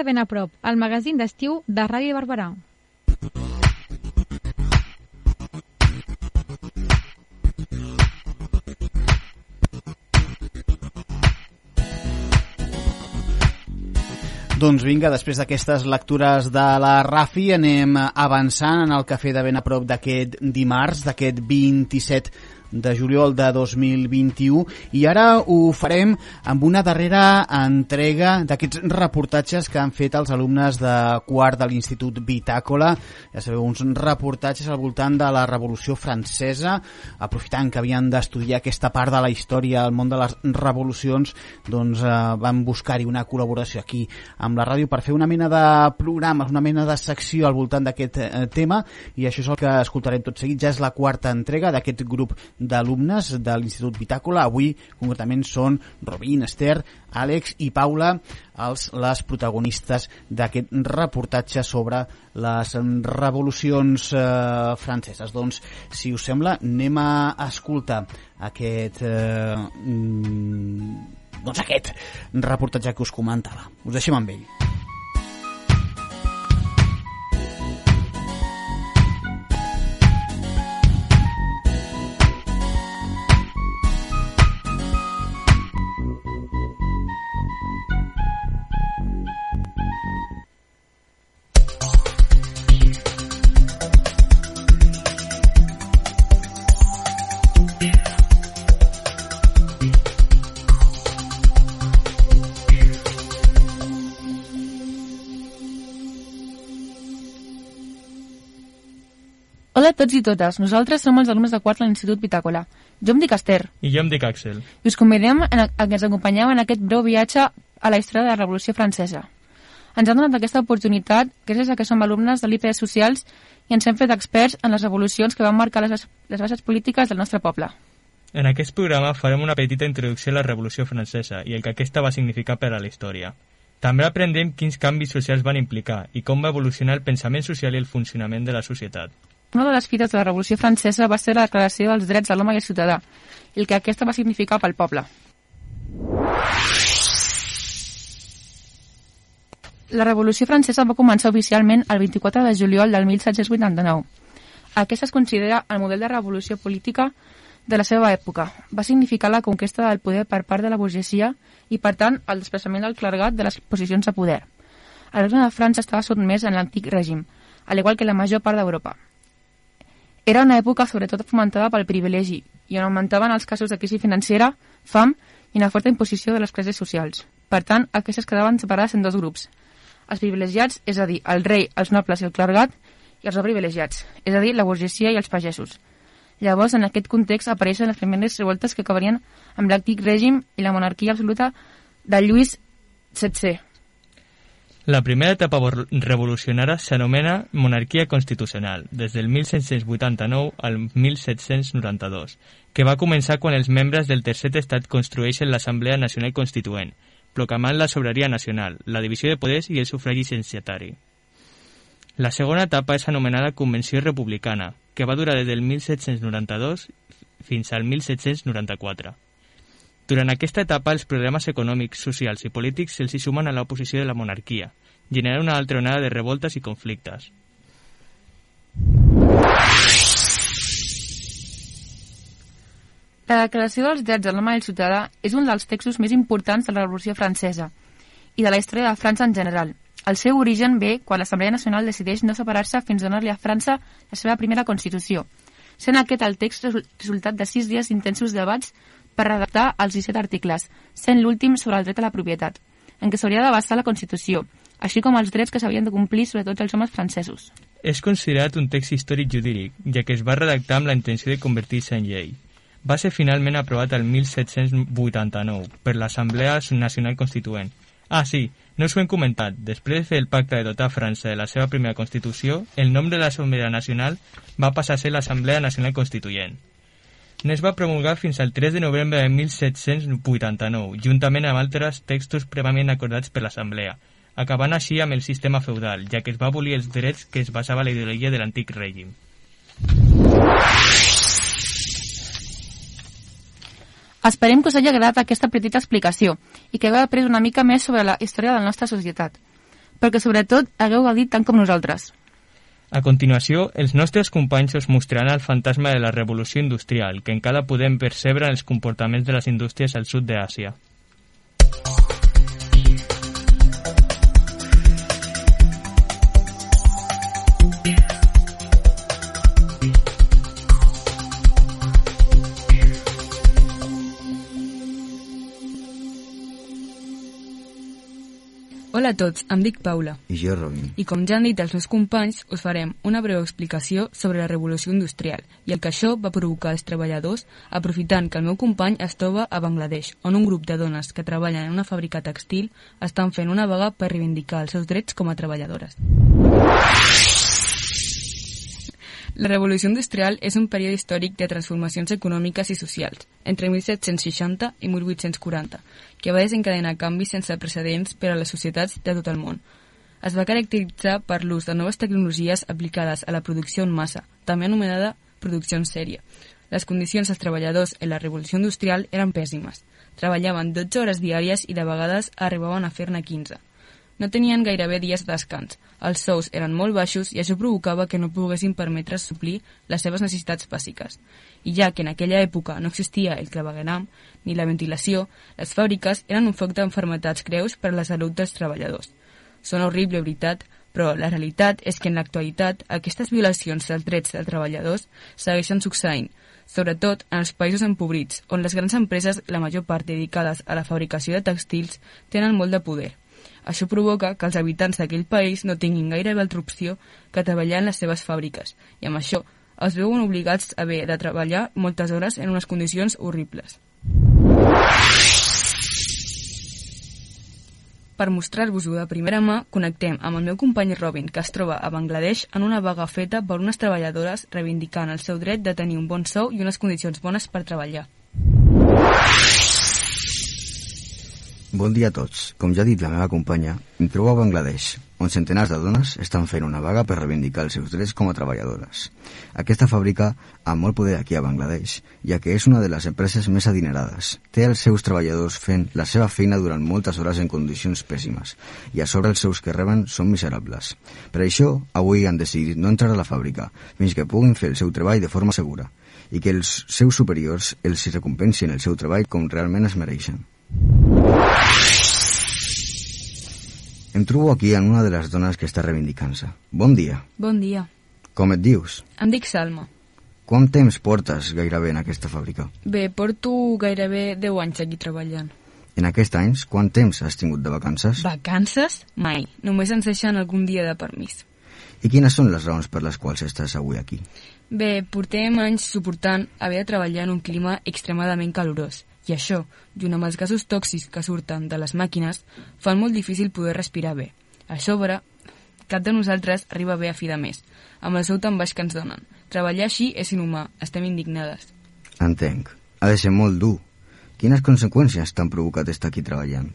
De ben a prop, el magazín d'estiu de Ràdio Barberà. Doncs vinga, després d'aquestes lectures de la Rafi anem avançant en el cafè de ben a prop d'aquest dimarts, d'aquest 27 de juliol de 2021 i ara ho farem amb una darrera entrega d'aquests reportatges que han fet els alumnes de quart de l'Institut Bitàcola ja sabeu, uns reportatges al voltant de la Revolució Francesa aprofitant que havien d'estudiar aquesta part de la història al món de les revolucions doncs eh, van buscar-hi una col·laboració aquí amb la ràdio per fer una mena de programes, una mena de secció al voltant d'aquest eh, tema. I això és el que escoltarem tot seguit, ja és la quarta entrega d'aquest grup d'alumnes de l'Institut Bitàcola. Avui, concretament, són Robin, Esther, Àlex i Paula els, les protagonistes d'aquest reportatge sobre les revolucions eh, franceses. Doncs, si us sembla, anem a escoltar aquest... Eh, mm, doncs aquest reportatge que us comentava. Us deixem amb ell. Hola a tots i totes, nosaltres som els alumnes de quart de l'Institut Bitàcola. Jo em dic Esther I jo em dic Axel. i us convidem a, a que ens acompanyeu en aquest breu viatge a la història de la Revolució Francesa. Ens han donat aquesta oportunitat gràcies a que som alumnes de l'IPS Socials i ens hem fet experts en les revolucions que van marcar les, les bases polítiques del nostre poble. En aquest programa farem una petita introducció a la Revolució Francesa i el que aquesta va significar per a la història. També aprendrem quins canvis socials van implicar i com va evolucionar el pensament social i el funcionament de la societat. Una de les fites de la Revolució Francesa va ser la declaració dels drets de l'home i el ciutadà, el que aquesta va significar pel poble. La Revolució Francesa va començar oficialment el 24 de juliol del 1789. Aquesta es considera el model de revolució política de la seva època. Va significar la conquesta del poder per part de la burgesia i, per tant, el desplaçament del clergat de les posicions de poder. El regne de França estava sotmès en l'antic règim, al igual que la major part d'Europa. Era una època sobretot fomentada pel privilegi i on augmentaven els casos de crisi financera, fam i una forta imposició de les classes socials. Per tant, aquestes quedaven separades en dos grups. Els privilegiats, és a dir, el rei, els nobles i el clergat, i els no privilegiats, és a dir, la burgesia i els pagesos. Llavors, en aquest context, apareixen les primeres revoltes que acabarien amb l'antic règim i la monarquia absoluta de Lluís XVI. La primera etapa revolucionària s'anomena monarquia constitucional, des del 1789 al 1792, que va començar quan els membres del tercer estat construeixen l'Assemblea Nacional Constituent, proclamant la sobirania nacional, la divisió de poders i el sufragi censatari. La segona etapa és anomenada Convenció Republicana, que va durar des del 1792 fins al 1794. Durant aquesta etapa, els programes econòmics, socials i polítics se'ls sumen a l'oposició de la monarquia, generant una altra onada de revoltes i conflictes. La Declaració dels Drets de l'Home i el Ciutadà és un dels textos més importants de la Revolució Francesa i de la història de França en general. El seu origen ve quan l'Assemblea Nacional decideix no separar-se fins a donar-li a França la seva primera Constitució, sent aquest el text resul- resultat de sis dies d'intensos debats per redactar els 17 articles, sent l'últim sobre el dret a la propietat, en què s'hauria de basar la Constitució, així com els drets que s'havien de complir sobre tots els homes francesos. És considerat un text històric jurídic, ja que es va redactar amb la intenció de convertir-se en llei. Va ser finalment aprovat el 1789 per l'Assemblea Nacional Constituent. Ah, sí, no us ho hem comentat. Després de fer el pacte de dotar França de la seva primera Constitució, el nom de l'Assemblea Nacional va passar a ser l'Assemblea Nacional Constituent. No es va promulgar fins al 3 de novembre de 1789, juntament amb altres textos prèviament acordats per l'Assemblea, acabant així amb el sistema feudal, ja que es va abolir els drets que es basava la ideologia de l'antic règim. Esperem que us hagi agradat aquesta petita explicació i que hagueu après una mica més sobre la història de la nostra societat, perquè sobretot hagueu gaudit tant com nosaltres. A continuació, els nostres companys us mostraran el fantasma de la revolució industrial que encara podem percebre en els comportaments de les indústries al sud d'Àsia. Hola a tots, em dic Paula. I jo, Robin. I com ja han dit els meus companys, us farem una breu explicació sobre la revolució industrial i el que això va provocar als treballadors aprofitant que el meu company es troba a Bangladesh, on un grup de dones que treballen en una fàbrica textil estan fent una vaga per reivindicar els seus drets com a treballadores. La revolució industrial és un període històric de transformacions econòmiques i socials, entre 1760 i 1840, que va desencadenar canvis sense precedents per a les societats de tot el món. Es va caracteritzar per l'ús de noves tecnologies aplicades a la producció en massa, també anomenada producció en sèrie. Les condicions dels treballadors en la revolució industrial eren pèssimes. Treballaven 12 hores diàries i de vegades arribaven a fer-ne 15. No tenien gairebé dies de descans. Els sous eren molt baixos i això provocava que no poguessin permetre suplir les seves necessitats bàsiques. I ja que en aquella època no existia el clavegueram ni la ventilació, les fàbriques eren un foc d'enfermetats greus per a la salut dels treballadors. Sona horrible, veritat, però la realitat és que en l'actualitat aquestes violacions dels drets dels treballadors segueixen succeint, sobretot en els països empobrits, on les grans empreses, la major part dedicades a la fabricació de textils, tenen molt de poder. Això provoca que els habitants d'aquell país no tinguin gairebé altra opció que treballar en les seves fàbriques, i amb això es veuen obligats a haver de treballar moltes hores en unes condicions horribles. Per mostrar-vos-ho de primera mà, connectem amb el meu company Robin, que es troba a Bangladesh en una vaga feta per unes treballadores reivindicant el seu dret de tenir un bon sou i unes condicions bones per treballar. Bon dia a tots. Com ja ha dit la meva companya, em trobo a Bangladesh, on centenars de dones estan fent una vaga per reivindicar els seus drets com a treballadores. Aquesta fàbrica ha molt poder aquí a Bangladesh, ja que és una de les empreses més adinerades. Té els seus treballadors fent la seva feina durant moltes hores en condicions pèssimes, i a sobre els seus que reben són miserables. Per això, avui han decidit no entrar a la fàbrica, fins que puguin fer el seu treball de forma segura. i que els seus superiors els recompensin el seu treball com realment es mereixen. Em trobo aquí en una de les dones que està reivindicant-se. Bon dia. Bon dia. Com et dius? Em dic Salma. Quant temps portes gairebé en aquesta fàbrica? Bé, porto gairebé 10 anys aquí treballant. En aquests anys, quant temps has tingut de vacances? Vacances? Mai. Només ens deixen algun dia de permís. I quines són les raons per les quals estàs avui aquí? Bé, portem anys suportant haver de treballar en un clima extremadament calorós. I això, junt amb els gasos tòxics que surten de les màquines, fan molt difícil poder respirar bé. A sobre, cap de nosaltres arriba bé a fi de mes, amb el sou tan baix que ens donen. Treballar així és inhumà, estem indignades. Entenc. Ha de ser molt dur. Quines conseqüències t'han provocat estar aquí treballant?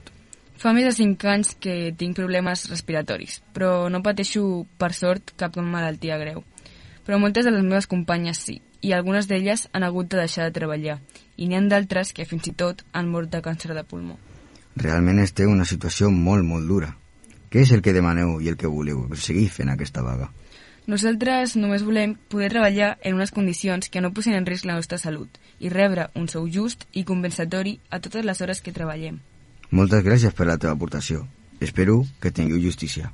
Fa més de 5 anys que tinc problemes respiratoris, però no pateixo, per sort, cap malaltia greu. Però moltes de les meves companyes sí, i algunes d'elles han hagut de deixar de treballar, i n'hi ha d'altres que fins i tot han mort de càncer de pulmó. Realment esteu en una situació molt, molt dura. Què és el que demaneu i el que voleu seguir fent aquesta vaga? Nosaltres només volem poder treballar en unes condicions que no posin en risc la nostra salut i rebre un sou just i compensatori a totes les hores que treballem. Moltes gràcies per la teva aportació. Espero que tingueu justícia.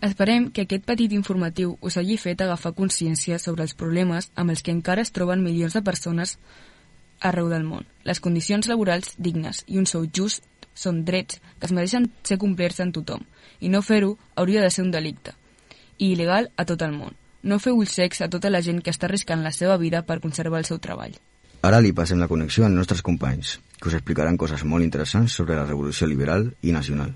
Esperem que aquest petit informatiu us hagi fet agafar consciència sobre els problemes amb els que encara es troben milions de persones arreu del món. Les condicions laborals dignes i un sou just són drets que es mereixen ser complerts en tothom, i no fer-ho hauria de ser un delicte, i il·legal a tot el món. No feu ulls secs a tota la gent que està arriscant la seva vida per conservar el seu treball. Ara li passem la connexió als nostres companys, que us explicaran coses molt interessants sobre la revolució liberal i nacional.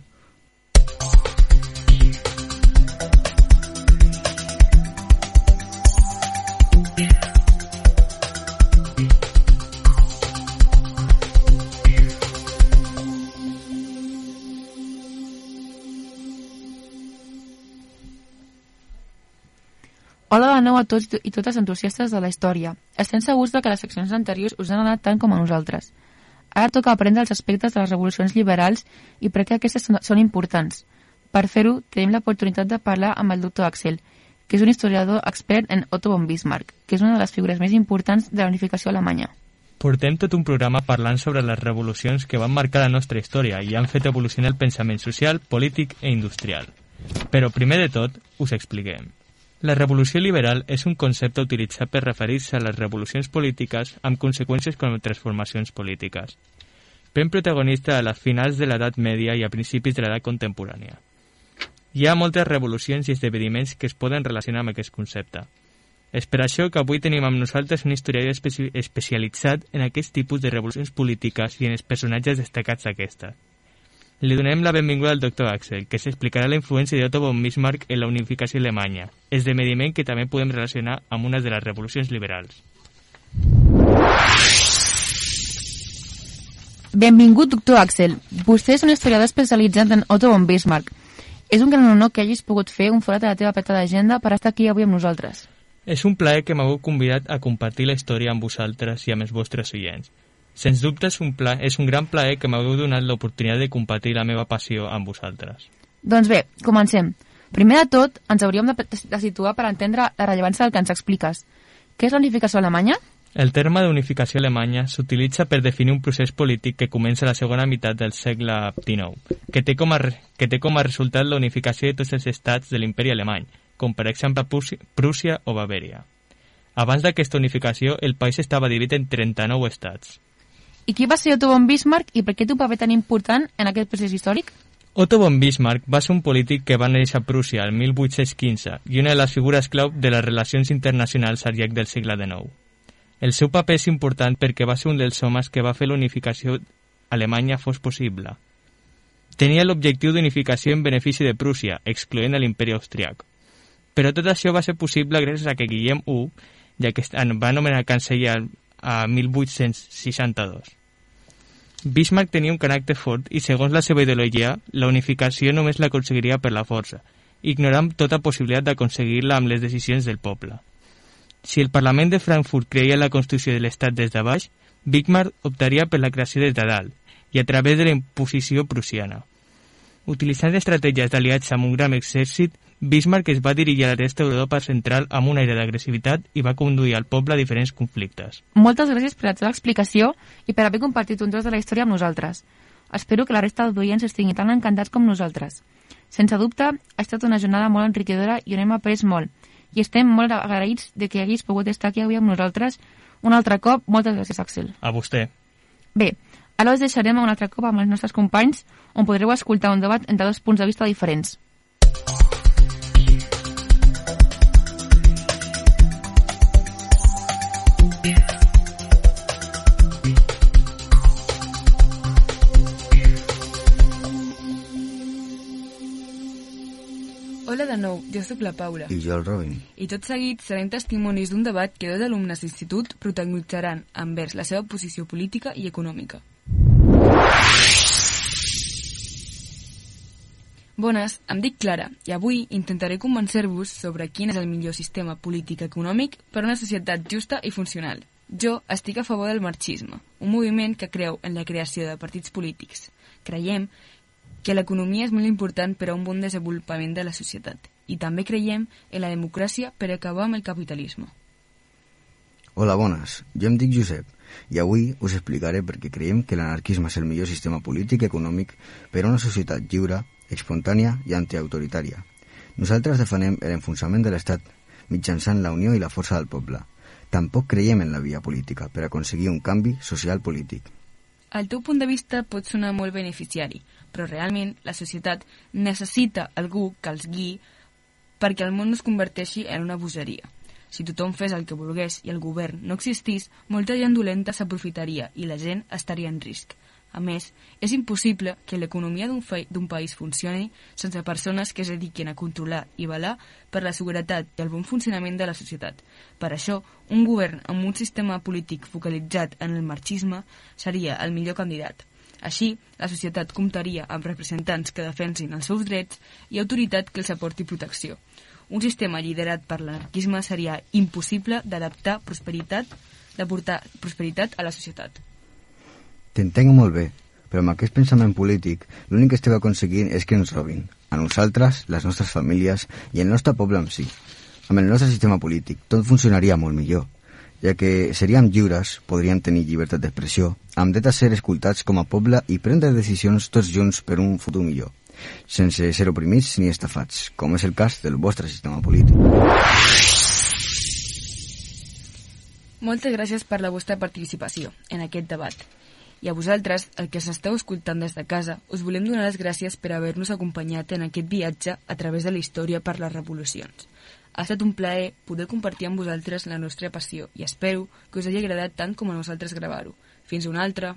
Hola de nou a tots i totes entusiastes de la història. Estem segurs de que les seccions anteriors us han anat tant com a nosaltres. Ara toca aprendre els aspectes de les revolucions liberals i per què aquestes són- importants. Per fer-ho, tenim l'oportunitat de parlar amb el doctor Axel, que és un historiador expert en Otto von Bismarck, que és una de les figures més importants de la unificació alemanya. Portem tot un programa parlant sobre les revolucions que van marcar la nostra història i han fet evolucionar el pensament social, polític i industrial. Però primer de tot, us expliquem. La revolució liberal és un concepte utilitzat per referir-se a les revolucions polítiques amb conseqüències com transformacions polítiques. Ben protagonista a les finals de l'edat mèdia i a principis de l'edat contemporània. Hi ha moltes revolucions i esdeveniments que es poden relacionar amb aquest concepte. És per això que avui tenim amb nosaltres un historiador especi especialitzat en aquest tipus de revolucions polítiques i en els personatges destacats d'aquestes. Li donem la benvinguda al doctor Axel, que s'explicarà la influència d'Otto von Bismarck en la unificació alemanya, esdeveniment que també podem relacionar amb una de les revolucions liberals. Benvingut, doctor Axel. Vostè és un historiador especialitzat en Otto von Bismarck. És un gran honor que hagis pogut fer un forat a la teva peta d'agenda per estar aquí avui amb nosaltres. És un plaer que m'hagueu convidat a compartir la història amb vosaltres i amb els vostres oients. Sens dubte és un, pla és un gran plaer que m'hagueu donat l'oportunitat de compartir la meva passió amb vosaltres. Doncs bé, comencem. Primer de tot, ens hauríem de, de situar per entendre la rellevància del que ens expliques. Què és la unificació alemanya? El terme d'unificació alemanya s'utilitza per definir un procés polític que comença a la segona meitat del segle XIX, que té com a, que té com a resultat la unificació de tots els estats de l'imperi alemany, com per exemple Prússia, o Bavaria. Abans d'aquesta unificació, el país estava dividit en 39 estats. I qui va ser Otto von Bismarck i per què té un paper tan important en aquest procés històric? Otto von Bismarck va ser un polític que va néixer a Prússia el 1815 i una de les figures clau de les relacions internacionals al llarg del segle XIX. El seu paper és important perquè va ser un dels homes que va fer la unificació alemanya fos possible. Tenia l'objectiu d'unificació en benefici de Prússia, excloent l'imperi austríac. Però tot això va ser possible gràcies a que Guillem I, ja que va anomenar canceller a 1862. Bismarck tenia un caràcter fort i, segons la seva ideologia, la unificació només l'aconseguiria per la força, ignorant tota possibilitat d'aconseguir-la amb les decisions del poble. Si el Parlament de Frankfurt creia la Constitució de l'Estat des de baix, Bismarck optaria per la creació des de dalt i a través de la imposició prussiana. Utilitzant estratègies d'aliats amb un gran exèrcit, Bismarck es va dirigir a la resta d'Europa central amb un aire d'agressivitat i va conduir al poble a diferents conflictes. Moltes gràcies per la teva explicació i per haver compartit un tros de la història amb nosaltres. Espero que la resta d'oients estiguin tan encantats com nosaltres. Sense dubte, ha estat una jornada molt enriquidora i on hem après molt. I estem molt agraïts de que haguis pogut estar aquí avui amb nosaltres un altre cop. Moltes gràcies, Axel. A vostè. Bé, ara us deixarem un altre cop amb els nostres companys on podreu escoltar un debat entre dos punts de vista diferents. Hola de nou, jo sóc la Paula. I jo el Robin. I tot seguit serem testimonis d'un debat que dos alumnes d'institut protagonitzaran envers la seva posició política i econòmica. Bones, em dic Clara i avui intentaré convencer-vos sobre quin és el millor sistema polític econòmic per a una societat justa i funcional. Jo estic a favor del marxisme, un moviment que creu en la creació de partits polítics. Creiem que l'economia és molt important per a un bon desenvolupament de la societat i també creiem en la democràcia per acabar amb el capitalisme. Hola, bones. Jo em dic Josep i avui us explicaré per què creiem que l'anarquisme és el millor sistema polític i econòmic per a una societat lliure, espontània i antiautoritària. Nosaltres defenem l'enfonsament de l'Estat mitjançant la unió i la força del poble. Tampoc creiem en la via política per aconseguir un canvi social polític. El teu punt de vista pot sonar molt beneficiari, però realment la societat necessita algú que els guiï perquè el món no es converteixi en una bogeria. Si tothom fes el que volgués i el govern no existís, molta gent dolenta s'aprofitaria i la gent estaria en risc. A més, és impossible que l'economia d'un país funcioni sense persones que es dediquin a controlar i velar per la seguretat i el bon funcionament de la societat. Per això, un govern amb un sistema polític focalitzat en el marxisme seria el millor candidat. Així, la societat comptaria amb representants que defensin els seus drets i autoritat que els aporti protecció. Un sistema liderat per l'anarquisme seria impossible d'adaptar prosperitat, de portar prosperitat a la societat. T'entenc molt bé, però amb aquest pensament polític l'únic que esteu aconseguint és que ens robin, a nosaltres, les nostres famílies i el nostre poble en si. Amb el nostre sistema polític tot funcionaria molt millor, ja que seríem lliures, podríem tenir llibertat d'expressió, amb dret a ser escoltats com a poble i prendre decisions tots junts per un futur millor, sense ser oprimits ni estafats, com és el cas del vostre sistema polític. Moltes gràcies per la vostra participació en aquest debat. I a vosaltres, el que s'esteu escoltant des de casa, us volem donar les gràcies per haver-nos acompanyat en aquest viatge a través de la història per les revolucions. Ha estat un plaer poder compartir amb vosaltres la nostra passió i espero que us hagi agradat tant com a nosaltres gravar-ho. Fins una altra!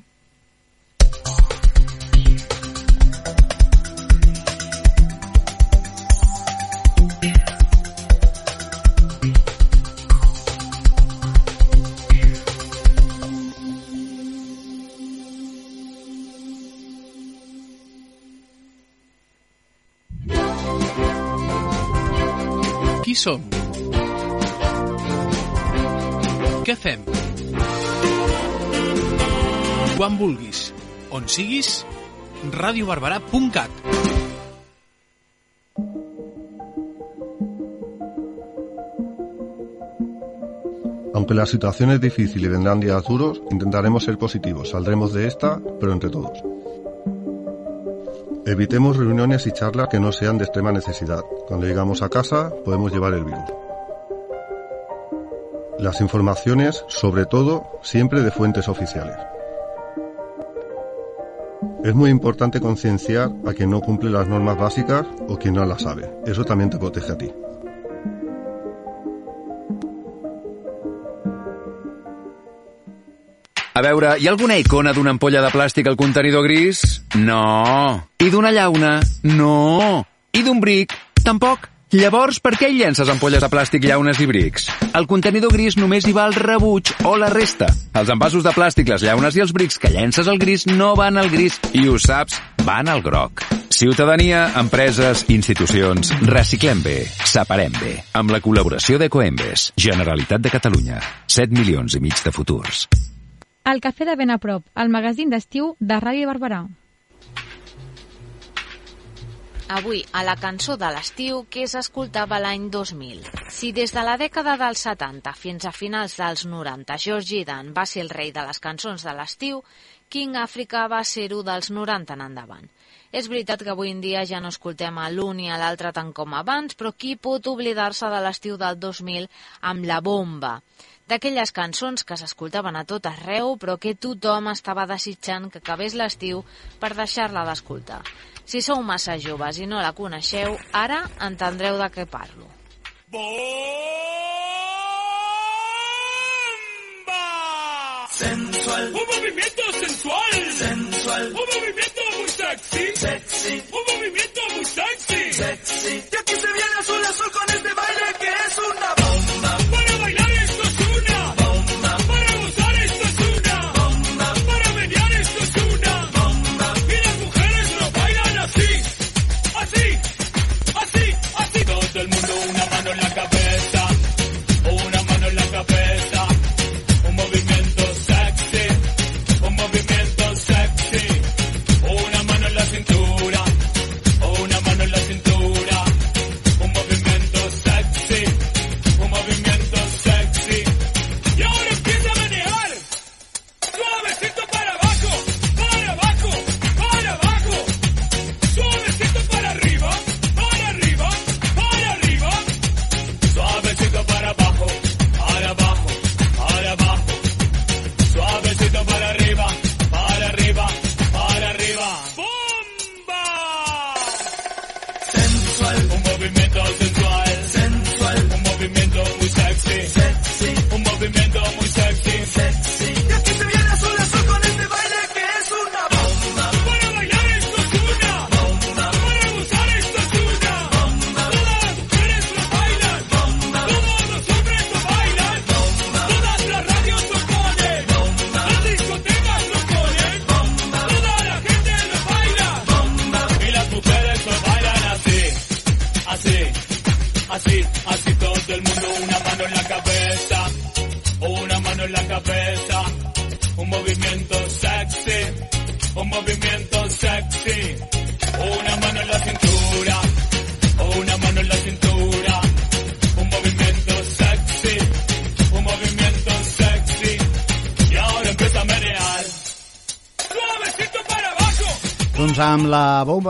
Qui som? Què fem? Quan vulguis, on siguis. Aunque la situación es difícil y vendrán días duros, intentaremos ser positivos. Saldremos de esta, pero entre todos. Evitemos reuniones y charlas que no sean de extrema necesidad. Cuando llegamos a casa podemos llevar el virus. Las informaciones, sobre todo, siempre de fuentes oficiales. Es muy importante concienciar a quien no cumple las normas básicas o quien no las sabe. Eso también te protege a ti. A veure, hi ha alguna icona d'una ampolla de plàstic al contenidor gris? No. I d'una llauna? No. I d'un bric? Tampoc. Llavors, per què hi llences ampolles de plàstic, llaunes i brics? Al contenidor gris només hi va el rebuig o la resta. Els envasos de plàstic, les llaunes i els brics que llences al gris no van al gris i ho saps, van al groc. Ciutadania, empreses, institucions, reciclem bé, separem bé. Amb la col·laboració d'Ecoembes, Generalitat de Catalunya. 7 milions i mig de futurs. El Cafè de Ben a prop, el magazín d'estiu de Ràdio Barberà. Avui, a la cançó de l'estiu que s'escoltava l'any 2000. Si des de la dècada dels 70 fins a finals dels 90 George Dan va ser el rei de les cançons de l'estiu, King Africa va ser-ho dels 90 en endavant. És veritat que avui en dia ja no escoltem a l'un i a l'altre tant com abans, però qui pot oblidar-se de l'estiu del 2000 amb la bomba? D'aquelles cançons que s'escoltaven a tot arreu, però que tothom estava desitjant que acabés l'estiu per deixar-la d'escoltar. Si sou massa joves i no la coneixeu, ara entendreu de què parlo. Sensual. Un movimiento sensual. Sensual. Un movimiento sexy. Sexy. Un movimiento muy sexy. Sexy. Y aquí se viene azul azul con este baile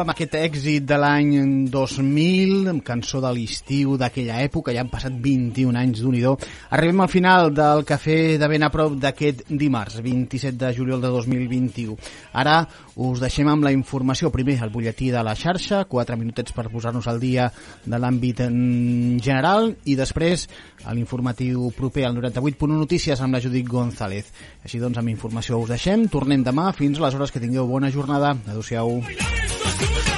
amb aquest èxit de l'any 2000, amb cançó de l'estiu d'aquella època, ja han passat 21 anys d'un arribem al final del cafè de ben a prop d'aquest dimarts, 27 de juliol de 2021. Ara us deixem amb la informació, primer el butlletí de la xarxa, 4 minutets per posar-nos al dia de l'àmbit mm, general, i després a l'informatiu proper al 98.1 Notícies amb la Judit González. Així doncs, amb informació us deixem, tornem demà, fins a les hores que tingueu bona jornada. Adéu-siau.